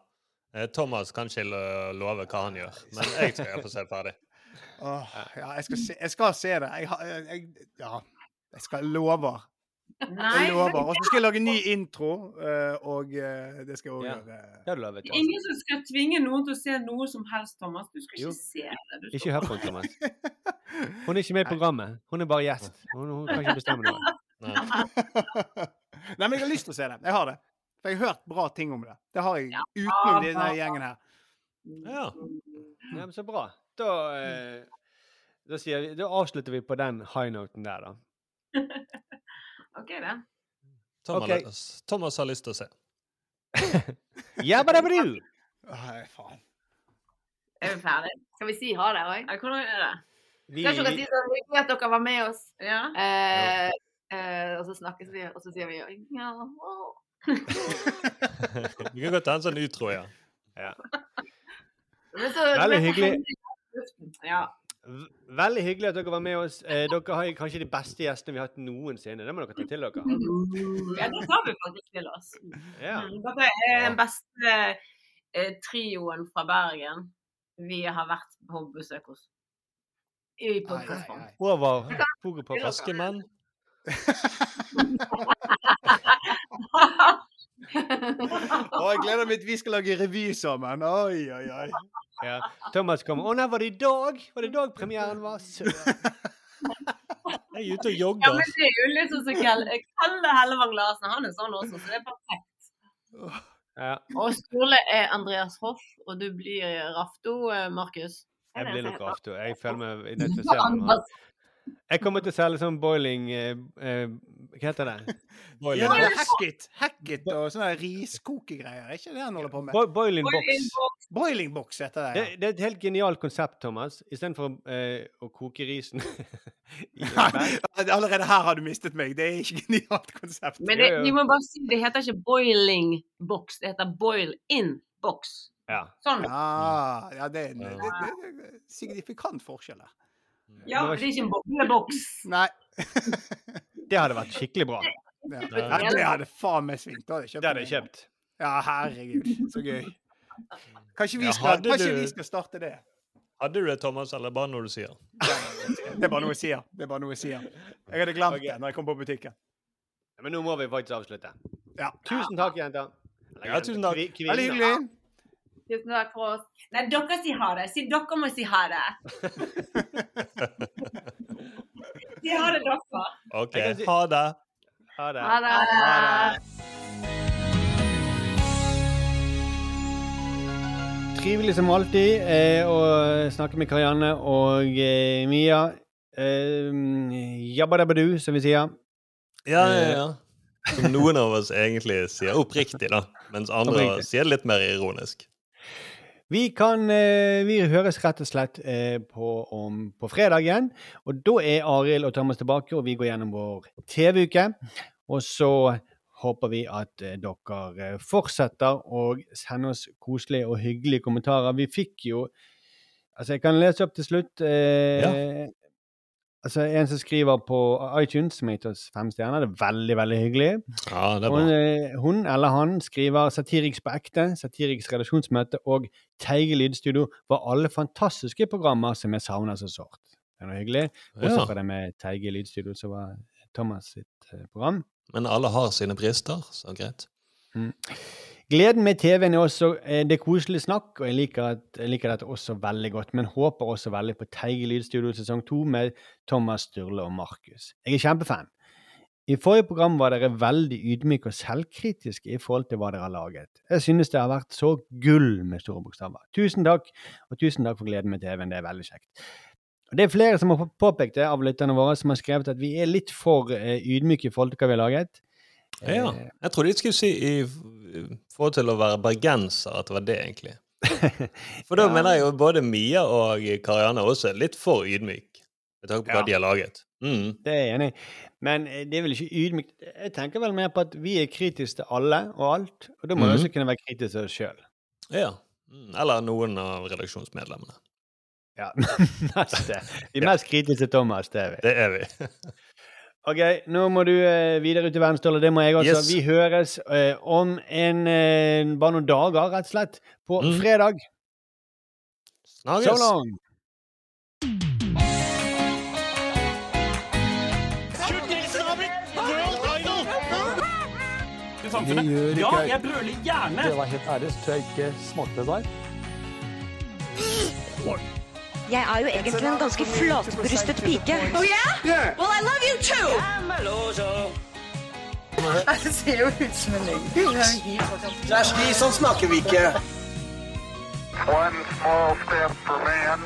Speaker 7: Eh, Thomas kan ikke love hva han gjør, men jeg skal iallfall se ferdig.
Speaker 8: Åh, ja, jeg skal se, jeg skal se det. Jeg, jeg, ja, jeg skal lover.
Speaker 1: Nei,
Speaker 8: Jeg lover. Og så skal jeg lage ny intro, eh, og eh, det skal jeg òg
Speaker 6: Ja.
Speaker 8: gjøre.
Speaker 6: Det
Speaker 1: er ingen som skal tvinge noen til å se noe som helst, Thomas. Du skal
Speaker 6: Jo.
Speaker 1: ikke se det.
Speaker 6: Ikke hør på henne, Thomas. Hun er ikke med i programmet. Hun er bare gjest. Hun, hun kan ikke bestemme noe.
Speaker 7: Nei.
Speaker 8: Nei, men jeg har lyst til å se det. Jeg har det. For jeg har hørt bra ting om det. Det har jeg
Speaker 1: Ja.
Speaker 8: utenom denne gjengen her.
Speaker 7: Ja.
Speaker 6: Ja, men så bra. Da, eh, da, sier vi, da avslutter vi på den high noten der, da.
Speaker 1: OK, det.
Speaker 7: Thomas,
Speaker 6: Ok.
Speaker 7: Thomas har lyst til å se.
Speaker 6: Ja, bare du!
Speaker 8: Nei, faen.
Speaker 1: Er vi ferdige?
Speaker 9: Skal vi si ha det òg?
Speaker 1: Hvordan er det?
Speaker 6: Vi,
Speaker 9: Kanskje dere sier sånn Hyggelig at dere var med oss.
Speaker 1: Ja?
Speaker 9: Eh, eh, og så snakkes vi, og så sier vi ja. å.
Speaker 7: Vi kan godt ta en sånn utro, ja.
Speaker 9: ja. så,
Speaker 6: Veldig hyggelig.
Speaker 9: Ja.
Speaker 6: Veldig hyggelig at dere var med oss. Eh, dere har kanskje de beste gjestene vi har hatt noensinne. Det må dere ta til dere.
Speaker 1: ja, det tar vi faktisk til oss.
Speaker 6: Ja.
Speaker 1: Dere er den beste eh, trioen fra Bergen vi har vært på besøk hos. I podkastform.
Speaker 6: Over Pogopop.
Speaker 7: Raske menn.
Speaker 8: Å, jeg gleder meg til vi skal lage revy sammen. Oi, oi, oi.
Speaker 6: Ja. Thomas kommer. Å nei, var det i dag? Var det i dag premieren var? Søren.
Speaker 7: Jeg er ute og
Speaker 1: Ja,
Speaker 7: jogger.
Speaker 1: men det er jo litt sånn som Kalle Kalle Hellevang Larsen. Han er sånn også, så det er perfekt.
Speaker 6: Ja.
Speaker 1: Og Sturle er Andreas Hoff, og du blir Rafto, eh, Markus.
Speaker 6: Jeg blir nok Rafto. Jeg føler meg identifisert med han. Jeg kommer til å selge sånn boiling eh, eh, Hva heter det?
Speaker 7: Boiling
Speaker 8: Ja,
Speaker 7: Hackit.
Speaker 8: hacket og sånne riskokegreier. Er ikke det han holder på med?
Speaker 6: Bo boiling box.
Speaker 8: Boiling box heter
Speaker 6: Det,
Speaker 8: det.
Speaker 6: det er et helt genialt konsept, Thomas. Istedenfor eh, å koke risen
Speaker 8: Ja. Allerede her har du mistet meg. Det er ikke et genialt konsept.
Speaker 1: Men det, vi må bare si, det heter ikke boiling box, det heter boil in box.
Speaker 6: Ja.
Speaker 1: Sånn.
Speaker 8: Ja, ja det er en det, det, det, er signifikant forskjell der.
Speaker 1: Ja, det er ikke en bobleboks.
Speaker 8: Nei.
Speaker 6: Det hadde vært skikkelig bra.
Speaker 8: Ja, ja, det hadde faen meg svingt. Da hadde jeg kjøpt
Speaker 6: Det hadde jeg kjøpt.
Speaker 8: Ja, herregud. Så gøy. Kanskje vi skal,
Speaker 7: ja,
Speaker 8: kanskje
Speaker 7: du-
Speaker 8: vi skal starte det?
Speaker 7: Hadde du det, Thomas, eller bare noe du sier?
Speaker 8: Det er bare noe jeg sier. Det er bare noe jeg sier. Jeg hadde glemt
Speaker 6: okay.
Speaker 8: det når jeg kom på butikken.
Speaker 6: Men nå må vi faktisk avslutte.
Speaker 8: Ja.
Speaker 6: Tusen takk, jenter. Eller,
Speaker 7: Ja, tusen takk.
Speaker 6: kvinner.
Speaker 8: Veldig hyggelig.
Speaker 9: Tusen takk for oss.
Speaker 1: Nei, dere sier ha det. Si dere må si ha det. Si har det, droppa.
Speaker 7: OK, ha det.
Speaker 6: Ha det.
Speaker 9: Ha det.
Speaker 6: Ha det. Trivelig som alltid eh, å snakke med Karianne og eh, Mia. Eh, Jabbadabbadu, som vi sier.
Speaker 7: Ja, ja, ja. Som noen av oss egentlig sier oppriktig, da. Mens andre
Speaker 6: Oppriktig.
Speaker 7: sier det litt mer ironisk.
Speaker 6: Vi kan eh, Vi høres rett og slett eh, på, om, på fredag igjen. Og da er Arild og Thomas tilbake, og vi går gjennom vår TV-uke. Og så håper vi at eh, dere fortsetter å sende oss koselige og hyggelige kommentarer. Vi fikk jo Altså, jeg kan lese opp til slutt. Eh, Altså, En som skriver på iTunes, som har gitt oss fem stjerner. Det er veldig, veldig hyggelig.
Speaker 7: Ja, det er bra.
Speaker 6: Hun, hun eller han skriver Satiriks på ekte, Satiriks redaksjonsmøte og Teige lydstudio var alle fantastiske programmer som jeg savner så sårt. Det er hyggelig.
Speaker 7: Ja.
Speaker 6: Bortsett fra det med Teige Lydstudio, som var Thomas sitt eh, program.
Speaker 7: Men alle har sine brister, så greit.
Speaker 6: Gleden med TV-en er også eh, det er koselig snakk, og jeg liker, at, jeg liker dette også veldig godt, men håper også veldig på Teige Lydstudio sesong to med Thomas Sturle og Markus. Jeg er kjempefan. I forrige program var dere veldig ydmyke og selvkritiske i forhold til hva dere har laget. Jeg synes det har vært så gull med store bokstaver. Tusen takk, og tusen takk for gleden med TV-en. Det er veldig kjekt. Det er flere som har påpekt det av lytterne våre, som har skrevet at vi er litt for eh, ydmyke i forhold til hva vi har laget.
Speaker 7: Ja.
Speaker 6: Eh,
Speaker 7: Jeg trodde de skulle si i i forhold til å være bergenser at det var det, egentlig. For da
Speaker 6: Ja.
Speaker 7: mener jeg jo både Mia og Karianne også er litt for ydmyk. Med tanke på hva
Speaker 6: Ja.
Speaker 7: de har laget. Mm.
Speaker 6: Det er jeg enig i. Men eh, det er vel ikke ydmykt. Jeg tenker vel mer på at vi er kritiske til alle og alt, og da må vi
Speaker 7: Mhm.
Speaker 6: også kunne være kritiske til oss sjøl.
Speaker 7: Ja. Mm. Eller noen av redaksjonsmedlemmene.
Speaker 6: Ja, Neste. Vi er mest kritiske til Thomas, det er vi.
Speaker 7: Det er vi.
Speaker 6: Ok, nå må du eh, videre ut i verden, Ståle. Det må jeg også.
Speaker 7: Yes.
Speaker 6: Vi høres eh, om en, eh, bare noen dager, rett og slett. På
Speaker 7: Mm.
Speaker 6: fredag.
Speaker 7: Snakkes.
Speaker 6: So long!
Speaker 2: Det gjør ikke
Speaker 10: Ja, jeg brøler gjerne!
Speaker 2: Det var helt ærlig, så jeg ikke smakte der.
Speaker 3: Jeg er jo egentlig en ganske flatbrystet pike.
Speaker 4: Oh yeah? Well, I love you too. Det ser jo ut som en løgn.
Speaker 5: Kjersti, sånn snakker vi ikke.
Speaker 11: One small step for man,